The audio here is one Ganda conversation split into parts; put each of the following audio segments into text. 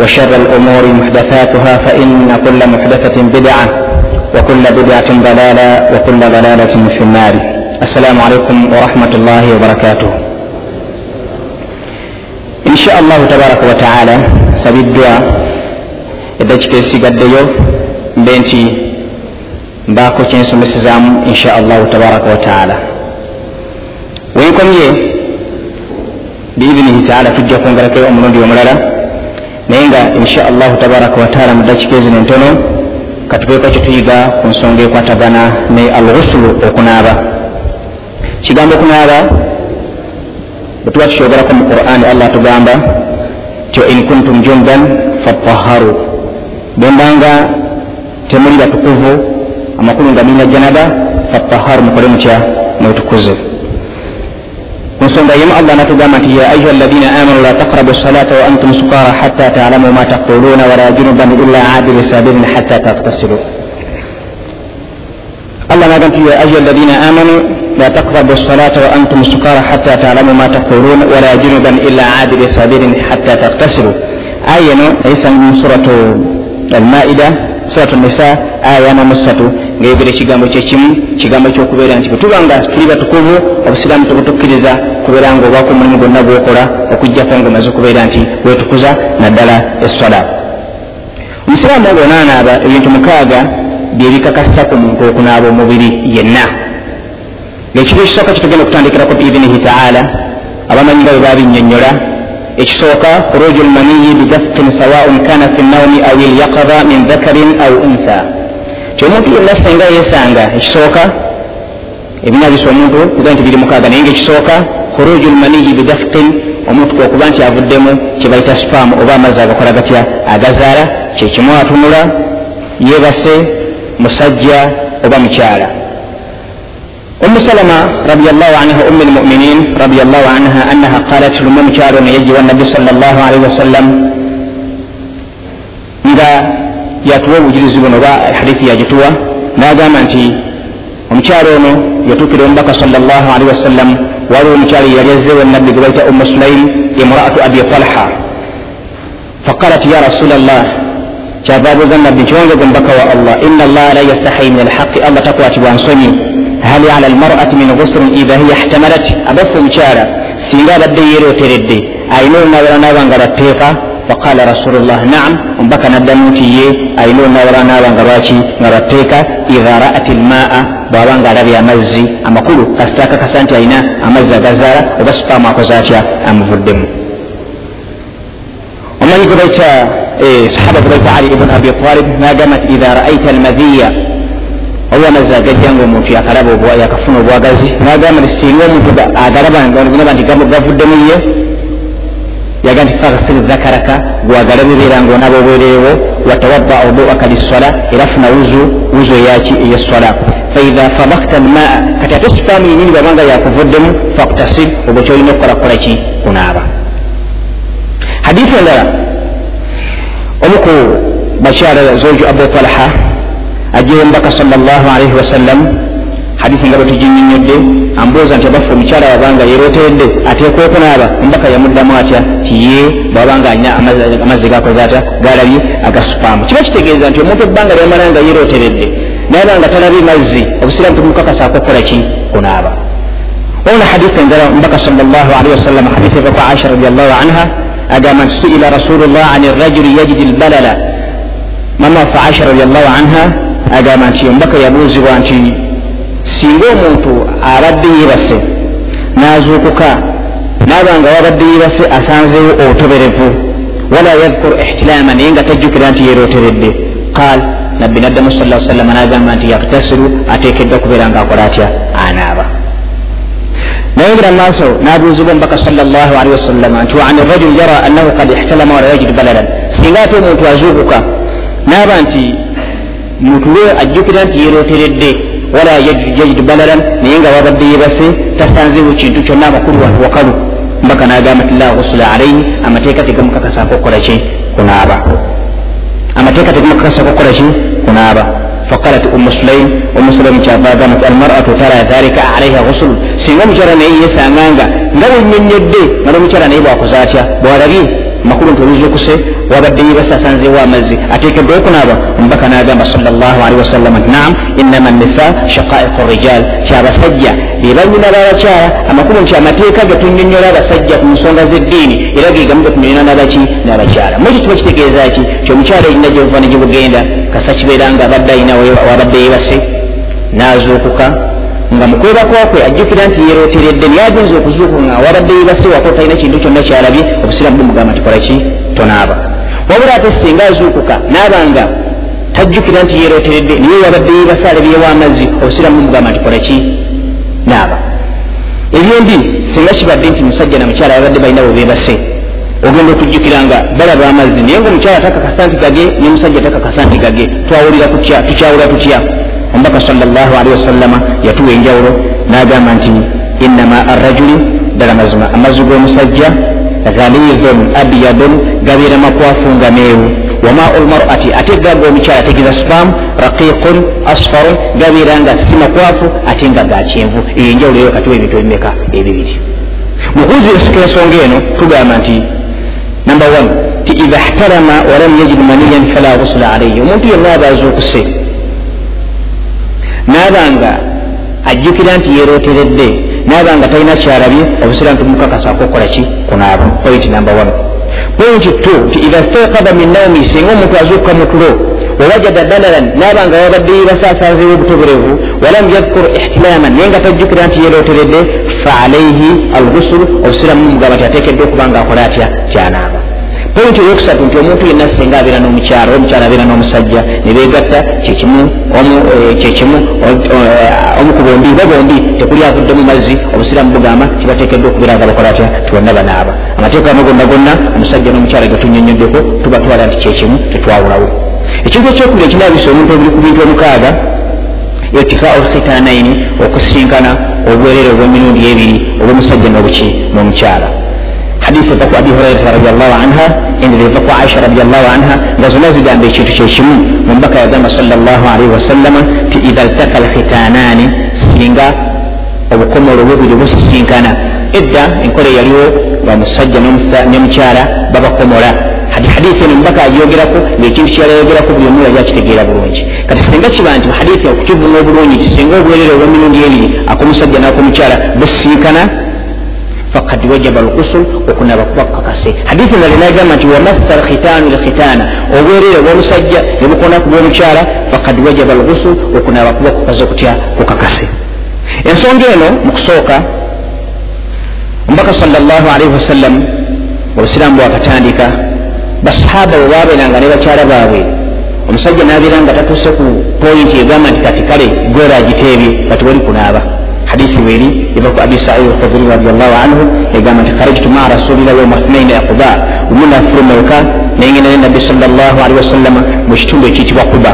وشر الأمور محدثاتها فإن كل محدثة بدعة وكل بدعة ضلالة وكل ضلالة في النار. السلام عليكم ورحمة الله وبركاته. إن شاء الله تبارك وتعالى sabiddwa eddakiika esigaddeyo mbe nti mbaako kyensomesezaamu insha allahu tabaraka wataala wenkomye biidinihi taala tujja kwongerako omulundi omulala naye nga insha allahu tabaraka wataala mu ddakika ezino entono katubeeko kyetuyiga ku nsonga ekwatagana ne alghusulu okunaaba kigambo okunaaba bwe tuba tukyogerako mu qur'ani allah tugamba tyo in kuntum jundan fataharu bwembanga temuli batukuvu amakulu nga nina janaba fataharu mukole mutya mwetukuze ku nsonga yemu allah natugamba nti ya ayuha alladina amanu la taqrabu salata wa antum sukara hatta talamu ma taquluna wala junuban illa abiri sabirin hatta taktasilu allah naga nti ya ayuha alladina amanu la taqrabu salata wa antum sukara hatta talamu ma taquluna wala junuban illa abiri sabirin hatta taktasilu aya eno eyisangimu suratu almaida suratu nisa aya yana ngaebera ekigambo kyekimu kigambo kyokubeera nti bwetubanga tuli batukuvu obusiraamu tebutukkiriza kubeera nga obwako omulimu gwonna gwokola okugjako nga omaze okubeera nti wetukuza naddala eswala omusiraamu nga onaanaaba ebintu mukaaga byebikakasa ku muntu okunaaba omubiri yenna. Ngaekigo ekisooka kitugenda okutandikirako biidinihi taala abamanyi nga bwe babinyonyola ekisooka khuruju lmaniyi bidaftin sawaun kana fi nnawmi aw ilyaqada min dhakarin aw untha kyomuntu yenna singa yesanga ekisooka ebina bisa omuntu kuga nti biri mukaaga naye ngaekisooka khuruju lmaniyi bidafqin omuntu kwokuba nti avuddemu kyebayita spaamu oba amazzi agakola gatya agazaala kyekimu atunula yeebase musajja oba mukyala. Umu salama radiallahu anha ummi lmuminin radiallahu anha annaha qalat lumu omukyalo neyejjiwa nabbi sal llah alaihi wasallam nga وسلم إذا يتوى وجلس بن حديث يجتوى ما دام أنت omukyalo ono yatukira omubaka sal llah alihi wasallam waliwo omukyalo yali azewo nabbi gwe baita umu sulaim imraatu abi talha faqalat ya rasula llah kyava abuuza nabbi nti wange gwe mubaka wa allah ina allaha la yastahi min alhaqi allah takwatibwa nsonyi hal ala almarati min ghuslin idha hiya ihtamalat abaffe omukyala singa abadde yeeroteredde ayina olunabala naaba nga batteeka faqala rasulullah naam omubaka naddamu nti ye ayina olunabala naaba nga lwaki nga batteeka idha ra'at lmaa bw'aba nga alabye amazzi amakulu kasita akakasa nti ayina amazzi agazaala oba supaamu akoze atya amuvuddemu omanyi gwe baita sahaba gwe baita ali ibuni abi talib nagamba nti idha ra'aita almadhiya oba amazzi agajja nga omuntu yakalaba yakafuna obwagazi nagamba nti singa omuntu agalaba nti gavuddemu ye yaga nti faghsil zakaraka gwagalabibeera nga onaba obwereewo watawadda wuduaka lissola era funa wuzu wuzu eyaki eyessola. Faidha fadakta almaa kati ate sipaamu yenyini babanga yakuvuddemu faktasil obwe kyolina okukola kukola ki? Kunaaba. Hadithi endala omuku bakyala zoju abu talha ajeyo mbaka sal llah alaihi wasallam hadithi nga bwetuginyonyodde ambuuza nti abaffe omukyala wabanga yeroteredde ateekwa okunaaba ombaka yamuddamu atya? Ti ye bwabanga alina amazzi gakoze atya? Galabye agasupaamu. Kiba kitegeeza nti omuntu ebbanga lyamala nga yeroteredde naaba nga talabye mazzi obusiraamu tumukakasako okukola ki? Kunaaba. Ona hadithi endala ombaka sal llah alihi wasallam hadithi eva ku aisha radiallahu anha agamba nti suila rasulullah an rajuli yajidi lbalala mama waffe aisha radiallahu anha agamba nti ombaka yabuuzibwa nti singa omuntu abadde yebase n'azuukuka naaba nga wabadde yebase asanzeewo obutoberevu. Wala yadhkuru ihtilaama naye nga tajjukira nti yeeroteredde. Qaal nabbi naddamu sa sallama n'agamba nti yaktasiru ateekeddwa okubeera ng'akola atya? Anaaba. Nayingira maaso n'abuuzibwa omubaka salllah alihi wasallama nti wa an rajul yara annahu kad ihtalama wala yajidu baladan. Singa ate omuntu azuukuka naaba nti muntu we ajjukira nti yeeroteredde wala yajidu baladan naye nga wabadde yebase tasanzeewo kintu kyonna amakulu wantu wakalu mbaka n'agamba ti la ghusula alaihi amateeka tegamukakasako okukola ki kunaaba amateeka tegamukakasako okukola ki kunaaba فقالت أم سليم أم سليم كافاغامت المرأة ترى ذلك عليها غسل سيغا مجرى ني يسانغانغا ngawe nyenyedde nga nomukyala naye bwakuzaatya bwalabye amakulu nti oluzukuse wabadde yebasa asanzeewo amazzi ateekeddwa okunaaba omubaka n'agamba salllahalihi wasallama nti naam innama nisa shaqaiqu rijal kyabasajja bebanyina babakyala amakulu nti amateeka getunyonyola abasajja ku nsonga z'eddiini era gegamu getunyonyola nabaki n'abakyala mukyo kiba kitegeeza ki ti omukyala erina gyova ne gyebugenda kasa kibeera nga abadde alina wabadde yebase n'azuukuka nga mukwebakwakwe ajjukira nti yeroteredde nyagenza okuzuukuka nga wabadde yebasewako talina kintu kyonna kyalabye obusiramu bumugamba nti kolaki tonaaba wabula ate singa azuukuka naabanga tajjukira nti yeroteredde niye wabadde yebase alabyewo amazzi obusiramu bumugamba nti kolaki naaba ebyembi singa kibadde nti musajja namukyala babadde balina bwe bebase ogenda okujjukira nga balaba amazzi naye nga omukyala takakasa nti gage ne musajja takakasa nti gage twawulira kutya tukyawula tutya? Omubaka salllahalihi wasallama yatuwa enjawulo n'agamba nti innama arrajuli ddala mazima amazzi g'omusajja ghalidun abyadun gabeera makwafu nga meeru wamau lmarati ate gaga omukyala ategeeza spam raqiqun asfarun gabeera nga si makwafu ate nga ga kyenvu. Eyo katiwa ebintu ebimeka ebibiri. Mukuziresika ensonga eno tugamba nti number one ti idha htalama walam yajid maniyan fala ghusula alaihi omuntu yonna abazuukuse naabanga ajjukira nti yeroteredde naabanga talina kyalabye obusira nti mukakasako okukola ki? Kunaaba. Point number one point two nti idha stakada min naumi singa omuntu azuuka mutulo wawajada dalalan naabanga wabadde yibasaasazewo obutoberevu walam yadkur ihtilaman naye nga tajjukira nti yeroteredde faalaihi algusulu obusiramu mugamba nti ateekeddwa okuba nga akola atya? Kyanaaba pointi eyokusatu nti omuntu yenna singa abeera n'omukyala omukyala abeera n'omusajja ne beegatta kyekimu kyekimu omu ku bombi ba bombi tekuli avudde mu mazzi obusiramu bugamba kibateekeddwa okubeera nga bakola atya? Tibonna banaaba. Amateeka ano gonna gonna omusajja n'omukyala getunyonyoddeko tuba twala nti kyekimu tetwawulawo. Ekintu ekyokubiri ekinaabisa omuntu obuli ku bintu omukaaga irtifau lkhitanaini okusinkana obwerere obw'emirundi ebiri obw'omusajja n'obuki n'omukyala hadisi ku abi hurairata radiallahu anha endera eva ku aisha radiallahu anha nga zonna zigamba ekintu kyekimu mubaka yagamba salllah alaihi wasallama ti idha ltaka lkhitanani singa obukomolo bubiri busisinkana edda enkola eyaliwo nga omusajja nemukyala babakomola hadisi eno mubaka agyogeraku ngaekintu kyala yogerako buli omu yali akitegeera bulungi kati singa kiba nti hadisi okukivuma obulungi ti singa obwerere obwemirundi ebiri akomusajja nakomukyala busisinkana fakad wajaba lgusul okunaba kuba kukakase hadithi nga linagamba nti wamassa lkhitanu lkhitana obwerere obwomusajja nebukonaku bwomukyala fakad wajaba lgusul okunaba kuba kukaze kutya kukakase ensonga eno mukusooka omubaka salllah alaihi wasallam obusiraamu bwakatandika basahaba bwe babeeranga ne bakyala baabwe omusajja nabeera nga tatuuse ku poyinti egamba nti kati kale goora agiteebye kati wali kunaaba hadithi weri eva ku abi said alkhudri radiallahu anhu egamba nti kharajtu maa rasulillah yauma ithnaini aqba umu nafuluma eka nengenda ne nabbi sal llah alihi wasallama mu kitundu ekiyitibwa kuba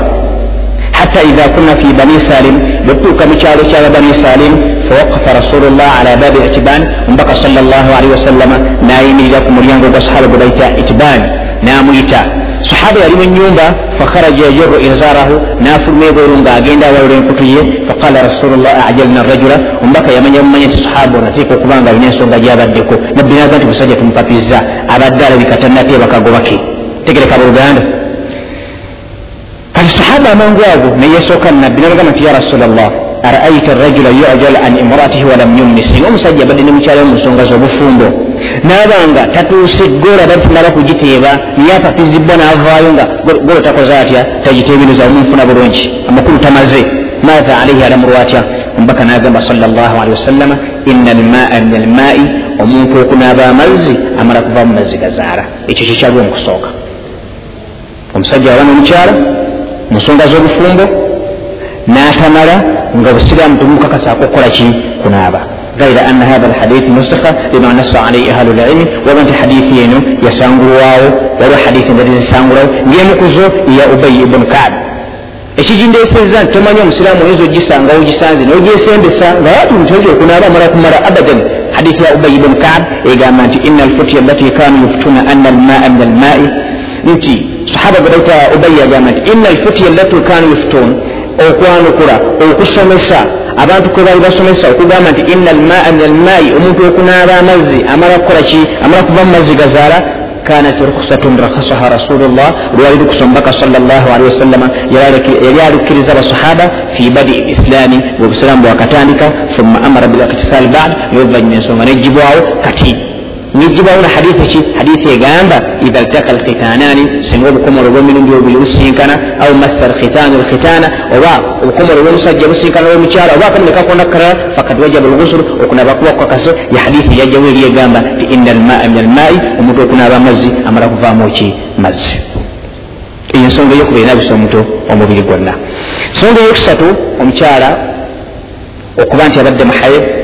hatta idha kunna fi bani salim bwetutuuka mu kyalo kyaba bani salim fawaqafa rasulullah ala babi itiban omubaka sal llah alihi wasallama nayimirira ku mulyango gwa sahaba gwe bayita itiban namuyita sahaba yali munyumba fakharaja yajaru izarahu nafuluma ebweru nga agenda awalula enkutu ye faqala rasulullah ajalna rajula. Omubaka yamanya bumanya nti sahaba ono ateeka okuba nga alina ensonga gyabaddeko nabbi naga nti musajja tumupapizza abadde alabika tannateeba kagobake tegereka buluganda kati sahaba amangu ago neyesooka nabbi nabagamba nti ya rasulllah araaita rajula yujal an imraatihi walam yumni singa omusajja abadde ne mukyala mu nsonga z'obufumbo naabanga tatuuse golaba tinaba kugiteeba niye apapizibwa naavaayo nga golo takoze atya? Tagiteebereza omunfuna bulungi. Amakulu tamaze. Maatha alaihi alamuru atya omubaka nagamba salllahalihi wasallama ina almaa min almaai. Omuntu okunaaba amazzi amala kuva mu mazzi gazaala. Ekyo kyekyaliwo mukusooka omusajja waba nomukyala mu nsonga z'obufumbo n'atamala nga obusiraamu temukakasako okukola ki? Kunaaba غير أن هذا الحديث نسخ لما نص عليه أهل العلم ومن حديث ينو يسانغرواو ولا حديث الذي يسانغرواو ينكزو يا أبي بن كعب. ekigindesezza nti tomanyi omusiraamu oyinza ogisanga ogisanze n'ogyesembesa nga yatuntoli okunaaba mala kumala abadan hadisi ya ubayi bun kaab egamba nti ina alfutya allati kanu yuftuna ana almaa min almaai nti sahaba gadaita ubayi agamba nti ina alfutya allati kanu yuftun okwanukula okusomesa abantu kwe bali basomesa okugamba nti ina almaa min almaai omuntu okunaaba amazzi amala kukola ki? Amala kuva mu mazzi gazaala? Kanat rukhsatun rakhasaha rasulullah lwali lukusa omubaka wasallama yali alukkiriza abasahaba fi badi lislaami bweobusiraamu bwakatandika thumma amara bilaktisal bad noluvanyuma ensonga negibwawo kati nigibwawo na hadithi ki hadithi egamba idha ltaka lkhitanani singa obukomolo bwemirundi obuli businkana au massa lkhitanu lkhitana oba obukomolo bwomusajja businkana bwomukyala oba akamunekakonda kalala fakad wajaba lghusulu okunaba kuba kukakase ya hadithi yajjawo eri egamba ti ina almaa min almaai omuntu okunaaba amazzi amala kuvaamu ki mazzi eyo ensonga eyokuba enabisa omuntu omubiri gwonna ensonga eyokusatu omukyala okuba nti abadde muhaib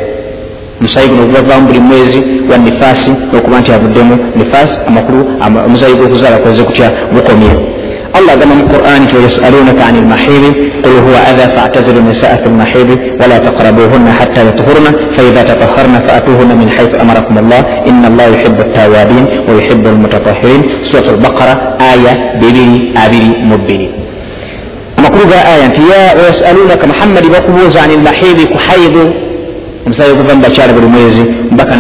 omusayi guno ogubavamu buli mwezi wa nifaasi okuba nti avuddemu nifaasi amakulu omusayi gwokuzaala koze kutya? Bukomye allah agamba mu quran ti wayasalunaka ani lmahiri qul huwa adha fatazilu nisaa fi lmahiri wala taqrabuhunna hatta yatuhurna faidha tataharna faatuhunna min haithu amarakum allah ina allah yuhibu tawabin wa yuhibu lmutatahirin surat lbaqara aya bibiri abiri mu bbiri amakulu ga aya nti ya wayasalunaka muhammadi bakubuuza ani lmahiri ku haidu omusayi okuva mubakyala buli mwezi mbaka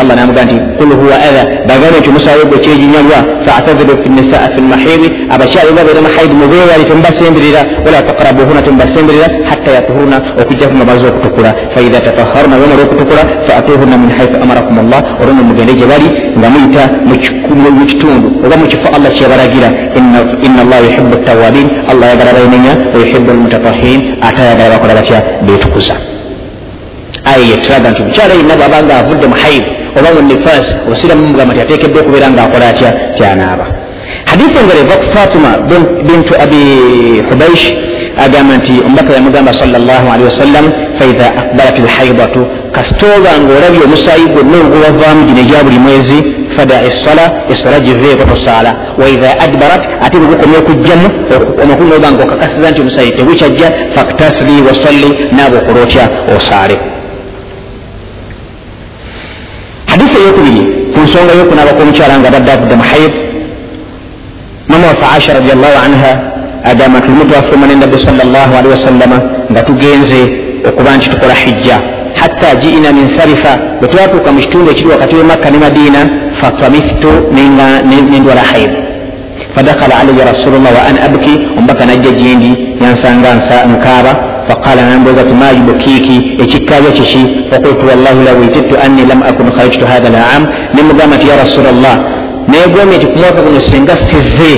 allah namuga nti kul huwa adha. Bagambe nti omusayi ogwo kyejinyalwa faataziru fi nisaa fi lmahidi abakyala babeera muhaidi mubewali temubasembirira wala taqrabuhuna temubasembirira hatta yatuhuruna okujja ku mabazi okutukula. Faidha tataharuna bamala okutukula faatuhuna min haithu amarakum allah. Olwono mugende gye bali nga muyita mu kitundu oba mu kifo allah kyebalagira ina allah yuhibu tawabin allah ayagala bainenya wayuhibu almutatahirin ate ayagala bakola batya? Betukuza aya yetulaga nti omukyala yenna bwaba nga avudde mu haid oba mu nifas obusiramu mugamba nti ateekeddwa okubeera ngaakola atya kyanaaba hadithi engeri eva ku fatima bintu abi hubaish agamba nti omubaka yamugamba salllahalihi wasallam faidha akbarat lhaidatu kasitooba ngaolabye omusaayi gwonna ogubavaamu gino egya buli mwezi fada esala esala giveeko tosaala waidha adbarat ate bwegukomya okujjamu amakulu noba nga okakasiza nti omusaayi tebukyajja faktasli wasalli naaba okola otya osaale hadithi eyokubiri ku nsonga yokunaabako omukyala nga badde avudde mu haid mama wafe aisha radiallahu anha agamba nti lumu twafuluma nenabbi salllahalihi wasallama nga tugenze okuba nti tukola hijja. Hatta jiina min sarifa bwe twatuuka mu kitundu ekiri wakati wemakka ne madiina fatamiftu nendwala haid fadakhala alaya rasulullah wa an abki omubaka najja gyendi yansanga nkaaba faqala nambuuza ti ma yubukiiki ekikkabya kiki fakultu wallahi law itidtu anni lam akun kharajtu hatha laam nemugamba nti ya rasulllah negomye nti ku mwaka guno singa sizze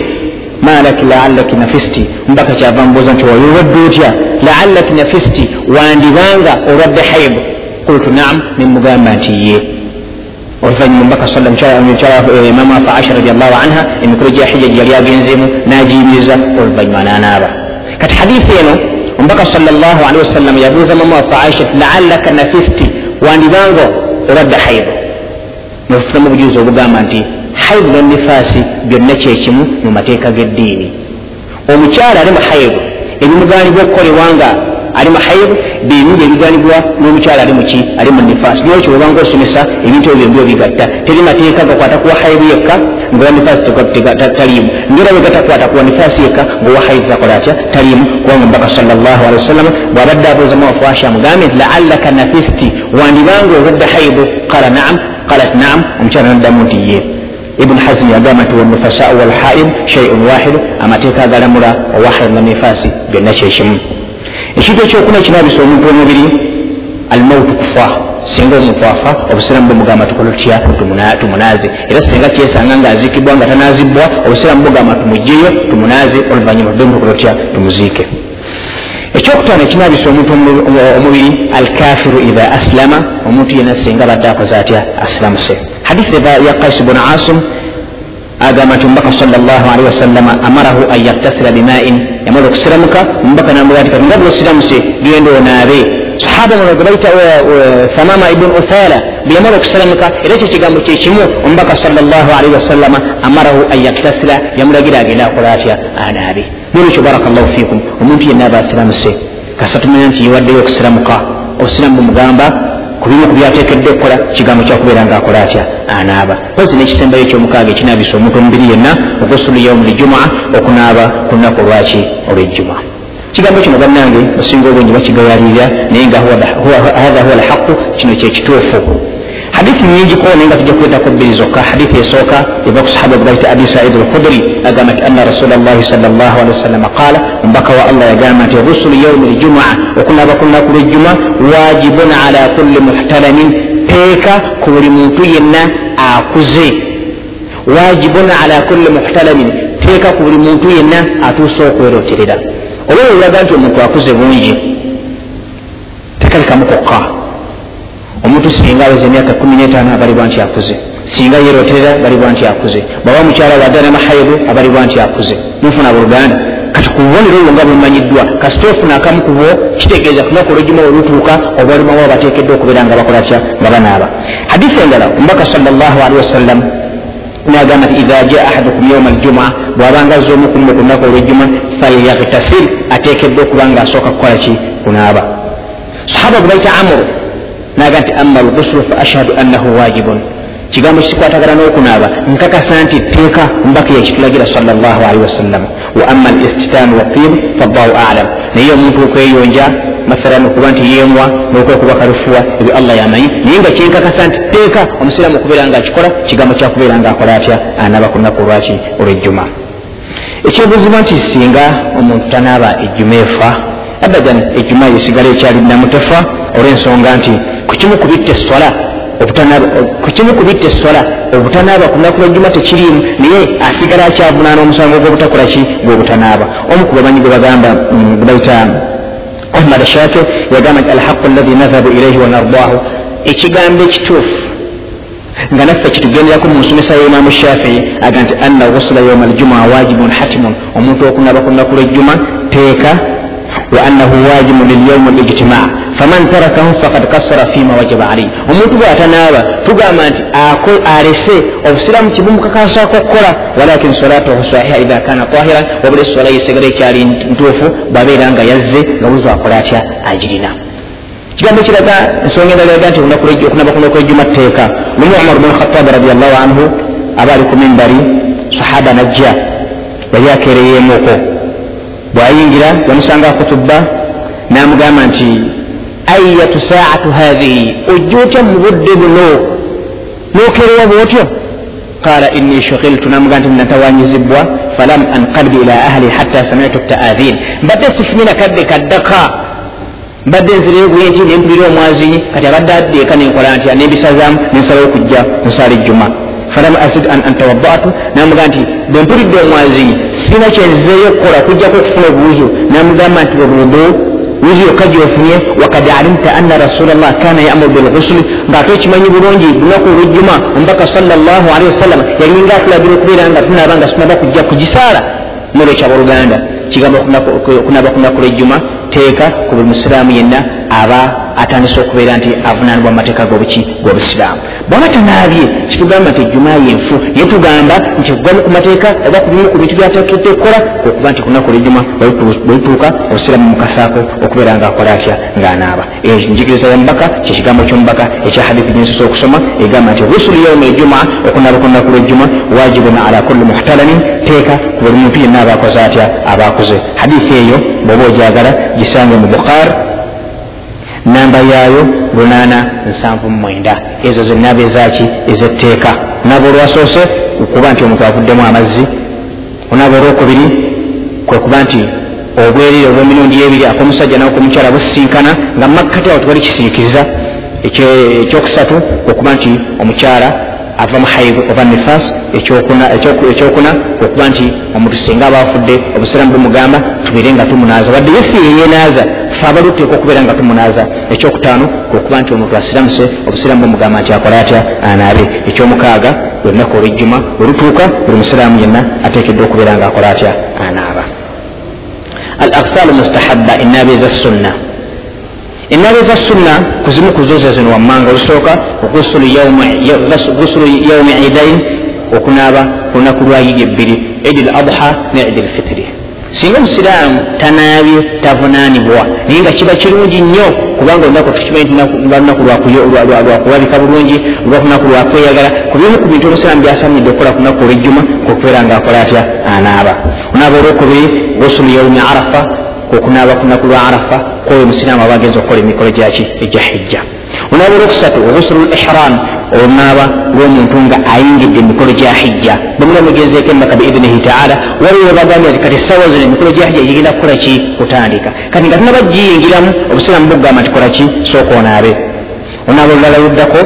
malaki laallaki nafisti mbaka kyava mbuuza nti oyolwadde otya laallaki nafisti wandibanga olwadde haibu kultu naam nemugamba nti ye oluvanyuma mbaka imamu afa aisha radiallahu anha emikolo gya hijja gyeyali agenzemu nagiyimiriza oluvanyuma nanaaba kati hadithi eno omubaka salllahalihi wasallam yabuuza mama wafe aisha ti laallaka nafisti wandibanga olwadde haibu nefunamu obujuzi obugamba nti haibu nenifaasi byonna kyekimu mu mateeka g'eddiini. Omukyala ali mu haibu ebimuganibwa okukolebwanga ali mu haibu bingi ebiganibwa n'omukyala ali muki ali mu nifaasi nolwekyo webanga osomesa ebintu ebyo byombi obigatta teri mateeka gakwata kuwa haibu yekka ngaowa nifaasi taliimu. Ngera bwe gatakwata kuwa nifaasi yekka ngaowa haibu takola atya? Taliimu. Kubanga mbaka salllahalihi wasallama bwabadde abuuza muwafaasha amugambe nti laallaka nafisti. Wandibanga obadde haibu qala naam. Qalat naam. Omukyala naddamu nti ye. Ibuni hazini yagamba nti wanufasau walhaid shaiun wahidu amateeka agalamula owahid nanifaasi byonna kyekimu ekintu ekyokuna kinabisa omuntu omubiri almautu kufa. Singa omuntu afa obusiramu bumugamba tukola tutya tumunaaze era singa kyesanga nga azikibwa nga tanazibwa obusiramu bugamba tumugjeyo tumunaze oluvanyuma tudde mutukola tutya tumuziike. Ekyokutaano ekinabisa omuntu omubiri alkafiru idha aslama omuntu yena singa badde akoze atya asilamuse hadithi ya kais bun asim agamba nti omubaka salllahalihi wasallama amarahu an yaktasira bimain. Yamala okusiramuka omubaka namuga nti kati nga bwosiramuse genda onaabe sahaba muno gwe bayita famama ibun uthala. Bwe yamala okusiramuka era ekyo kigambo kyekimu omubaka salllahalihi wasallama amarahu an yaktasira yamulagira agenda akola atya anaabe nolwekyo barakallahu fikum. Omuntu yenna aba asiramuse kasa tumanya nti yewaddeyo okusiramuka obusiramu bumugamba kubimu kubyatekedde okukola kigambo kyakubeera ngaakola atya? Anaaba. Pozi nekisembayo ekyomukaaga ekinabisa omuntu omubiri yenna ogusulu yaumu lijumaa okunaaba ku lunaku olwaki olwejjumaa kigambo kino bannange basinga obwengi bakigayalirira naye nga hatha huwa alhaqu kino kyekituufu hadithi nyingiko naye nga tujja kwetako bbiri zokka hadithi esooka eva ku sahaba gbaita abi said alkhudri agamba nti anna rasula llahi sal llah alihi wasallama qaala omubaka wa allah yagamba nti rusulu yaumi ljumaa okunaaba ku lunaku lwejjuma wajibun ala kulli muhtalamin teeka ku buli muntu yenna akuze. Wajibun ala kulli muhtalamin teeka ku buli muntu yenna atuuse okweroterera oba olaga nti omuntu akuze bungi tekalikamu kokka omuntu singa aweza emyaka kumi netaano abalibwa nti akuze. Singa yeroterera abalibwa nti akuze. Bwaba mukyala wadde namahaibu abalibwa nti akuze. Mufuna buluganda kati ku bubonero obwo nga bumanyiddwa kasita ofuna akamu kubo kitegeeza kunaku olwejuma olutuuka obwalimawo abateekeddwa okubeera nga bakolatya nga banaaba. Hadisi endala omubaka salllahalihi wasallam nagamba nti idha jaa ahadukum yauma aljumaa bwabanga azza omukulumu ku lunaku olwejjuma falyagtasil ateekeddwa okuba nga asooka kukola ki? Kunaaba. Sahaba gwe baita amuru naga nti ama algusulu fa ashhadu annahu wajibun kigambo kikwatagana n'okunaaba nkakasa nti tteeka mbaka yakitulagira salllahalihi wasallam wa ama alistitaanu watib fallahu alam naye omuntu okweyonja masalan okuba nti yemwa nokwekuba kalufuwa ebyo allah yamanyi naye nga kyenkakasa nti tteeka omusiraamu okubeera nga akikola kigambo kyakubeera nga akola atya anaaba ku lunaku lwaki olwejjuma ekyebuuzibwa nti singa omuntu tanaaba ejjuma efa abadan ejjuma yesigala ekyali namutefa olw'ensonga nti kukimu kubitta eswala kukimu kubitta eswala obutanaaba ku lunaku lwejjuma tekiriimu naye asigala akyavunaana omusango gw'obutakola ki? Gw'obutanaaba omu ku bamanyi gwe bagamba gwebayita ahmad shakir yagamba nti alhaqu allahi nadhabu ilaihi wanardahu ekigambo ekituufu nga naffe kitugenderako mu nsomesa y'imamu shafii aga nti anna ghusula yauma aljumaa wajibun hatimun omuntu okunaaba ku lunaku lwejjuma teeka wa annahu wajibu lilyaumi lijtimaa faman tarakahu fakad kasara fima wajaba alaihi omuntu bwatanaaba tugamba nti alese obusiraamu kibumukakasako okukola walakin solatuhu sahiha idha kana tahiran wabula esola yesigala ekyali ntuufu bwabeera nga yazze nga buzo akola atya agirina. Kigambo kiraga ensonga endala yaga nti okunaba kunaku ejjuma tteeka. Lumu umar bnu khatabi radiallahu anhu aba ali ku mimbari sahaba najja yali akeereyeemuuko bwayingira yamusanga akutubba namugamba nti ayatu saatu hathihi ojja otya mu budde buno nokerewa bwotyo. Qala inni shukiltu namugaa nti natawanyizibwa falam anqalbi ila ahli hatta samitu taadhin mbadde sifunye nakadde kaddaka. Mbadde nzireguye nti nempulira omwazinyi kati abadde addeeka nenkola ntya nembisazaamu nensalawo okujja nsala ejjuma. Falam azid an antawadatu namugaa nti bwempulidde omwazinyi sirina kyenzizeeyo okukola kujjako okufuna obuwuzu namugamba nti obuudu wuzu yokka gyofunye wakad alimta anna rasula llah kana yamuru bilghusuli ngaate okimanyi bulungi lunaku olwejjuma omubaka salllahalihi wasallam yalinga atulagira okubeera nga tunaaba nga tunaba kujja kugisaala nolwekyaboluganda kigambo okunaba kunaku lwejjuma teeka ku buli musiraamu yenna aba atandise okubeera nti avunanibwa mumateeka gobuki gobusiraamu. Bwaba tanaabye kitugamba nti ejjuma yenfu naye tugamba nti okugamu ku mateeka oba kubimu ku bintu byatekedde okukola okuba nti kunaku lwejjuma bwetuuka obusiraamu mukasaako okubeera nga akola atya ng'anaaba enjigiriza yamubaka kyekigambo kyomubaka ekya hadithi gyensosa okusoma egamba nti rusulu yauma ejjuma okunaaba ku lunaku lwejjuma wajibun ala kulli muhtalamin teeka ku buli muntu yenna abakoze atya abakoze hadithi eyo bw'oba ogyagala gisange mu bukhari namba yaayo lunaana nsanvu mumwenda ezo zenaaba ezaki ezetteeka. Onaaba olwasoose okuba nti omuntu avuddemu amazzi. Onaaba olwokubiri kwe kuba nti obwerire obw'emirundi ebiri ak'omusajja nakomukyala busisinkana nga makkati awo tewali kisiikiriza ekyokusatu kwekuba nti omukyala ava mu haibu oba nifas ekyokuna okuba nti omuntu singa aba afudde obusiramu bumugamba tubeire nga tumunaaza. Wadde yefiire yenaaza fe abaluteeka okubeera nga tumunaaza ekyokutaano kwekuba nti omuntu asiramuse obusiramu bumugamba nti akola atya? Anaabe. Ekyomukaaga lwenaku olwejjuma olutuuka buli musiraamu yenna ateekeddwa okubeera nga akola atya? Anaaba. Al aksaalu mustahabba enaabe eza sunna. Enaaba eza sunna kuzimu kuzoza zino wammanga olusooka gusulu yaumi idain okunaaba kulunaku lwayiri ebbiri idi l adha ne idi l fitiri singa omusiraamu tanaabye tavunaanibwa naye nga kiba kirungi nnyo kubanga olunaku tukimanyi lunaku lwakulabika bulungi lwakunaku lwakweyagala ku bimu ku bintu omusiraamu byasamidde okukola ku lunaku olwejjuma kwekubeera nga akola atya? Anaaba. Onaaba olwokubiri gusulu yaumi arafa okunaaba ku lunaku lwa arafa kwoyo omusiraamu aba agenza okukola emikolo gyaki egya hijja. Onaaba olwokusatu ghusulu l ihram olunaaba lw'omuntu nga ayingidde emikolo gya hijja. Bamula mugenzeeko emmaka biidinihi taala waliwo bagambye nti kati sawa zino emikolo gya hijja gigenda kukola ki? Kutandika. Kati nga tunaba giyingiramu obusiraamu bugamba nti kola ki? Sooka onaabe. Onaaba olulala luddako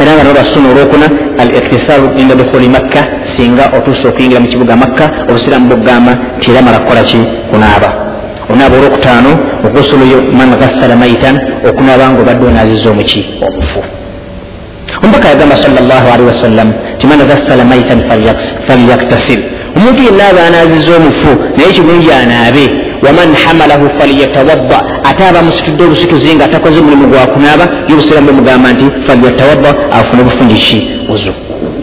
era nga nolwasuna olwokuna al iktisaru inda dukhuli makka singa otuusa okuyingira mu kibuga makka obusiraamu bugamba nti era mala kukola ki? Kunaaba onaaba olwokutaano ogusuluyo man gassala maitan okunaaba nga obadde onaaziza omuki omufu omubaka yagamba sal llah alihi wasallam ti man gassala maitan falyaktasil omuntu yenna aba anaaziza omufu naye kirungi anaabe waman hamalahu falyatawadda. Ate aba musitudde olusituzi nga atakoze mulimu gwakunaaba yobusiramu bemugamba nti falyatawadda afune obufungiki uzu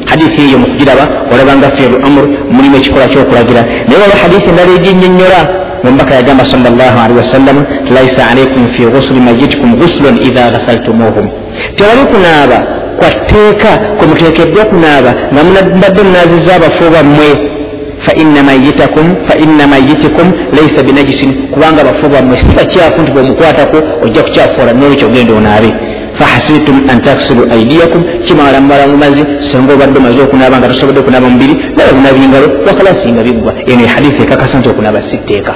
hadithi eyo mukugiraba olabanga firu amur mulimu ekikola kyokulagira. Naye waliwo hadithi endala eginyonyola omubaka yagamba sal llah alihi wasallam laisa alaikum fi gusuli mayitikum gusulun idha ghasaltumuhum. Tewali kunaaba kwatteeka kwemuteekeddwa kunaaba nga mbadde munaaziza abafu bammwe faina mayitikum laisa binajisin kubanga abafu bammwe si bakyafu nti bwemukwatako ojja kukyafuula nolwekyo ogenda onaabe. Fahasibtum an taksilu aidiyakum kimala mumala mumazi senga obadde omaze okunaaba nga tosobodde okunaaba mubiri naye onaaba engalo wakalasinga biggwa. Eno ehadithi ekakasa nti okunaaba sitteeka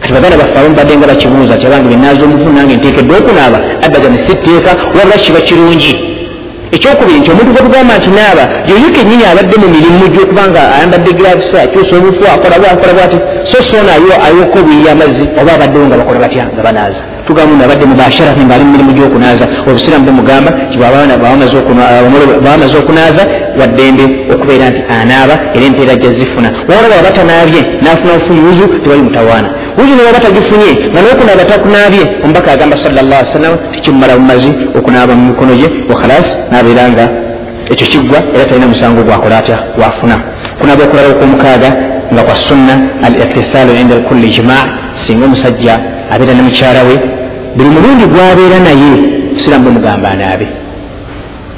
kati baganda baffe abamu badde nga bakibuuza ti abange benaaza omufu nange nteekeddwa okunaaba addaga ne sitteeka wabula kiba kirungi ekyokubiri nti omuntu gwetugamba nti naaba yoyo kenyini abadde mu mirimu gyokubanga ayambadde giravisa akyusa obufu akola bwakola bwati so soona ayoka obuyiri amazzi oba abaddewo nga bakola batya nga banaaza. Tugamba nti abadde mubasharafi ngaali mu mirimu gyokunaaza obusiramu bemugamba ti bwabamaze okunaaza waddembe okubeera nti anaaba era empeera jja zifuna. Wala bwaba batanaabye nafuna bufuyuzu tewali mutawaana wuzi ne waba tagifunye nga nokunaaba takunaabye omubaka agamba salllah salama tikimumala bumazi okunaaba mu mikono gye wakhalas nabeera nga ekyo kiggwa era talina musango gwakola atya gwafuna. Kunaaba okulala okwomukaaga nga kwa sunna al iktisaalu inda kulli jimaa singa omusajja abeera ne mukyala we buli mulundi gwabeera naye siramu bemugamba anaabe.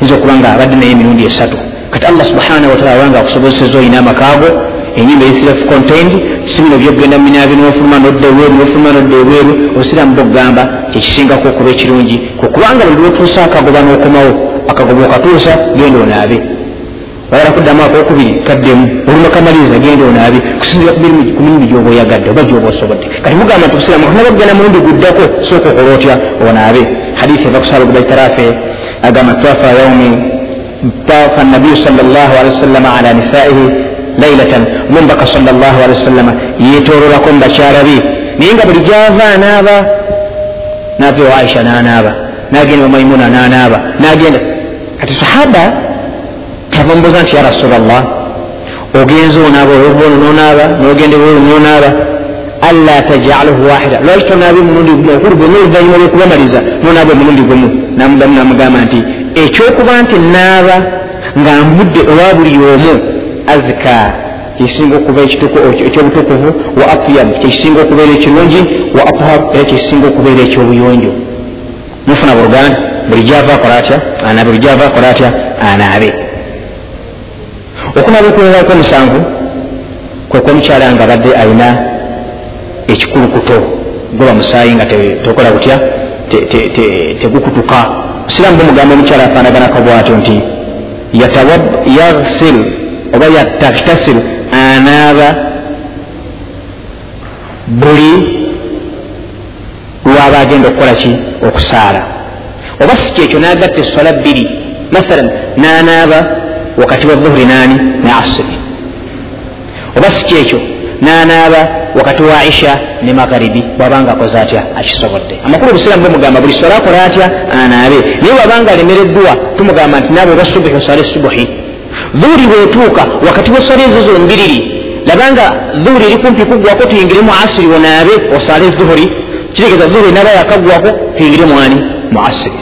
Yinza okuba nga abadde naye emirundi esatu kati allah subhanahu wataala abanga akusobozeseza olina amakaago enyumba eisirafu contained sibino byogenda muminaabi nofuluma nodda ebweru nofuluma nodda ebweru obusiraamu bogamba ekisingako okuba ekirungi kwekubanga buli lwotuusa akagoba n'okomawo akagoba okatuusa genda onaabe oyala kuddamu akokubiri kaddemu olumakamaliza genda onaabe kusinzira ku mirimu gyoba oyagadde oba gyoba osobodde kati mugamba nti obusiraamu katunaba kugenda mulundi guddako sooka okola otya onaabe hadithi eva kusala gubaitarafe agamba twafa yaumi tawafa nabiyu sal llah alihi wasallama ala nisaihi lailatan mumbaka salllah alihi wasallama yetololako mubakyala be naye nga buli gyava anaaba nava ewa aisha nanaaba nagenda wamaimuna nanaaba nagenda kati sahaba tavambuza nti ya rasulllah ogenza onaaba olwobuono nonaaba nogenda ebweru nonaaba alla tajaluhu wahida lwaki tonaaba mulundi okuli bwonna oluvanyuma lwokubamaliza nonaaba omulundi gumu namudamu namugamba nti ekyokuba nti naaba nga mbudde olwa buli omu azika kisinga okuba ekyobutukuvu wa atyab kyekisinga okubeera ekirungi wa athar era kyekisinga okubeera ekyobuyonjo. Mufuna buluganda? Buli gyava akola atya? Anaabe buli gyava akola atya? Anaabe okunaaba okuwerako omusanvu kwekwa omukyala nga abadde alina ekikulukuto guba musaayi nga tokola butya tegukutuka siramu bumugamba omukyala afaanaganako bwatyo nti yaghsil oba yataktasil anaaba buli lwaba agenda okukola ki? Okusaala. Oba si kyekyo nagatta essola bbiri. Mathalan nanaaba wakati wa dhuhuri nani ne asiri oba si kyekyo nanaaba wakati wa isha ne magharibi bwabanga akoze atya? Akisobodde. Amakulu obusiramu bumugamba buli sola akola atya? Anaabe. Naye bwabanga alemereddwa tumugamba nti naabe oba subuhi osale subuhi. Dhuhuri bwetuuka wakati wesola ezo zombiriri labanga dhuhuri eri kumpi kuggwako tuyingiremu asiri onaabe osale dhuhuri. Kitegeeza dhuhuri naba yakagwako tuyingiremu ani? Mu asiri.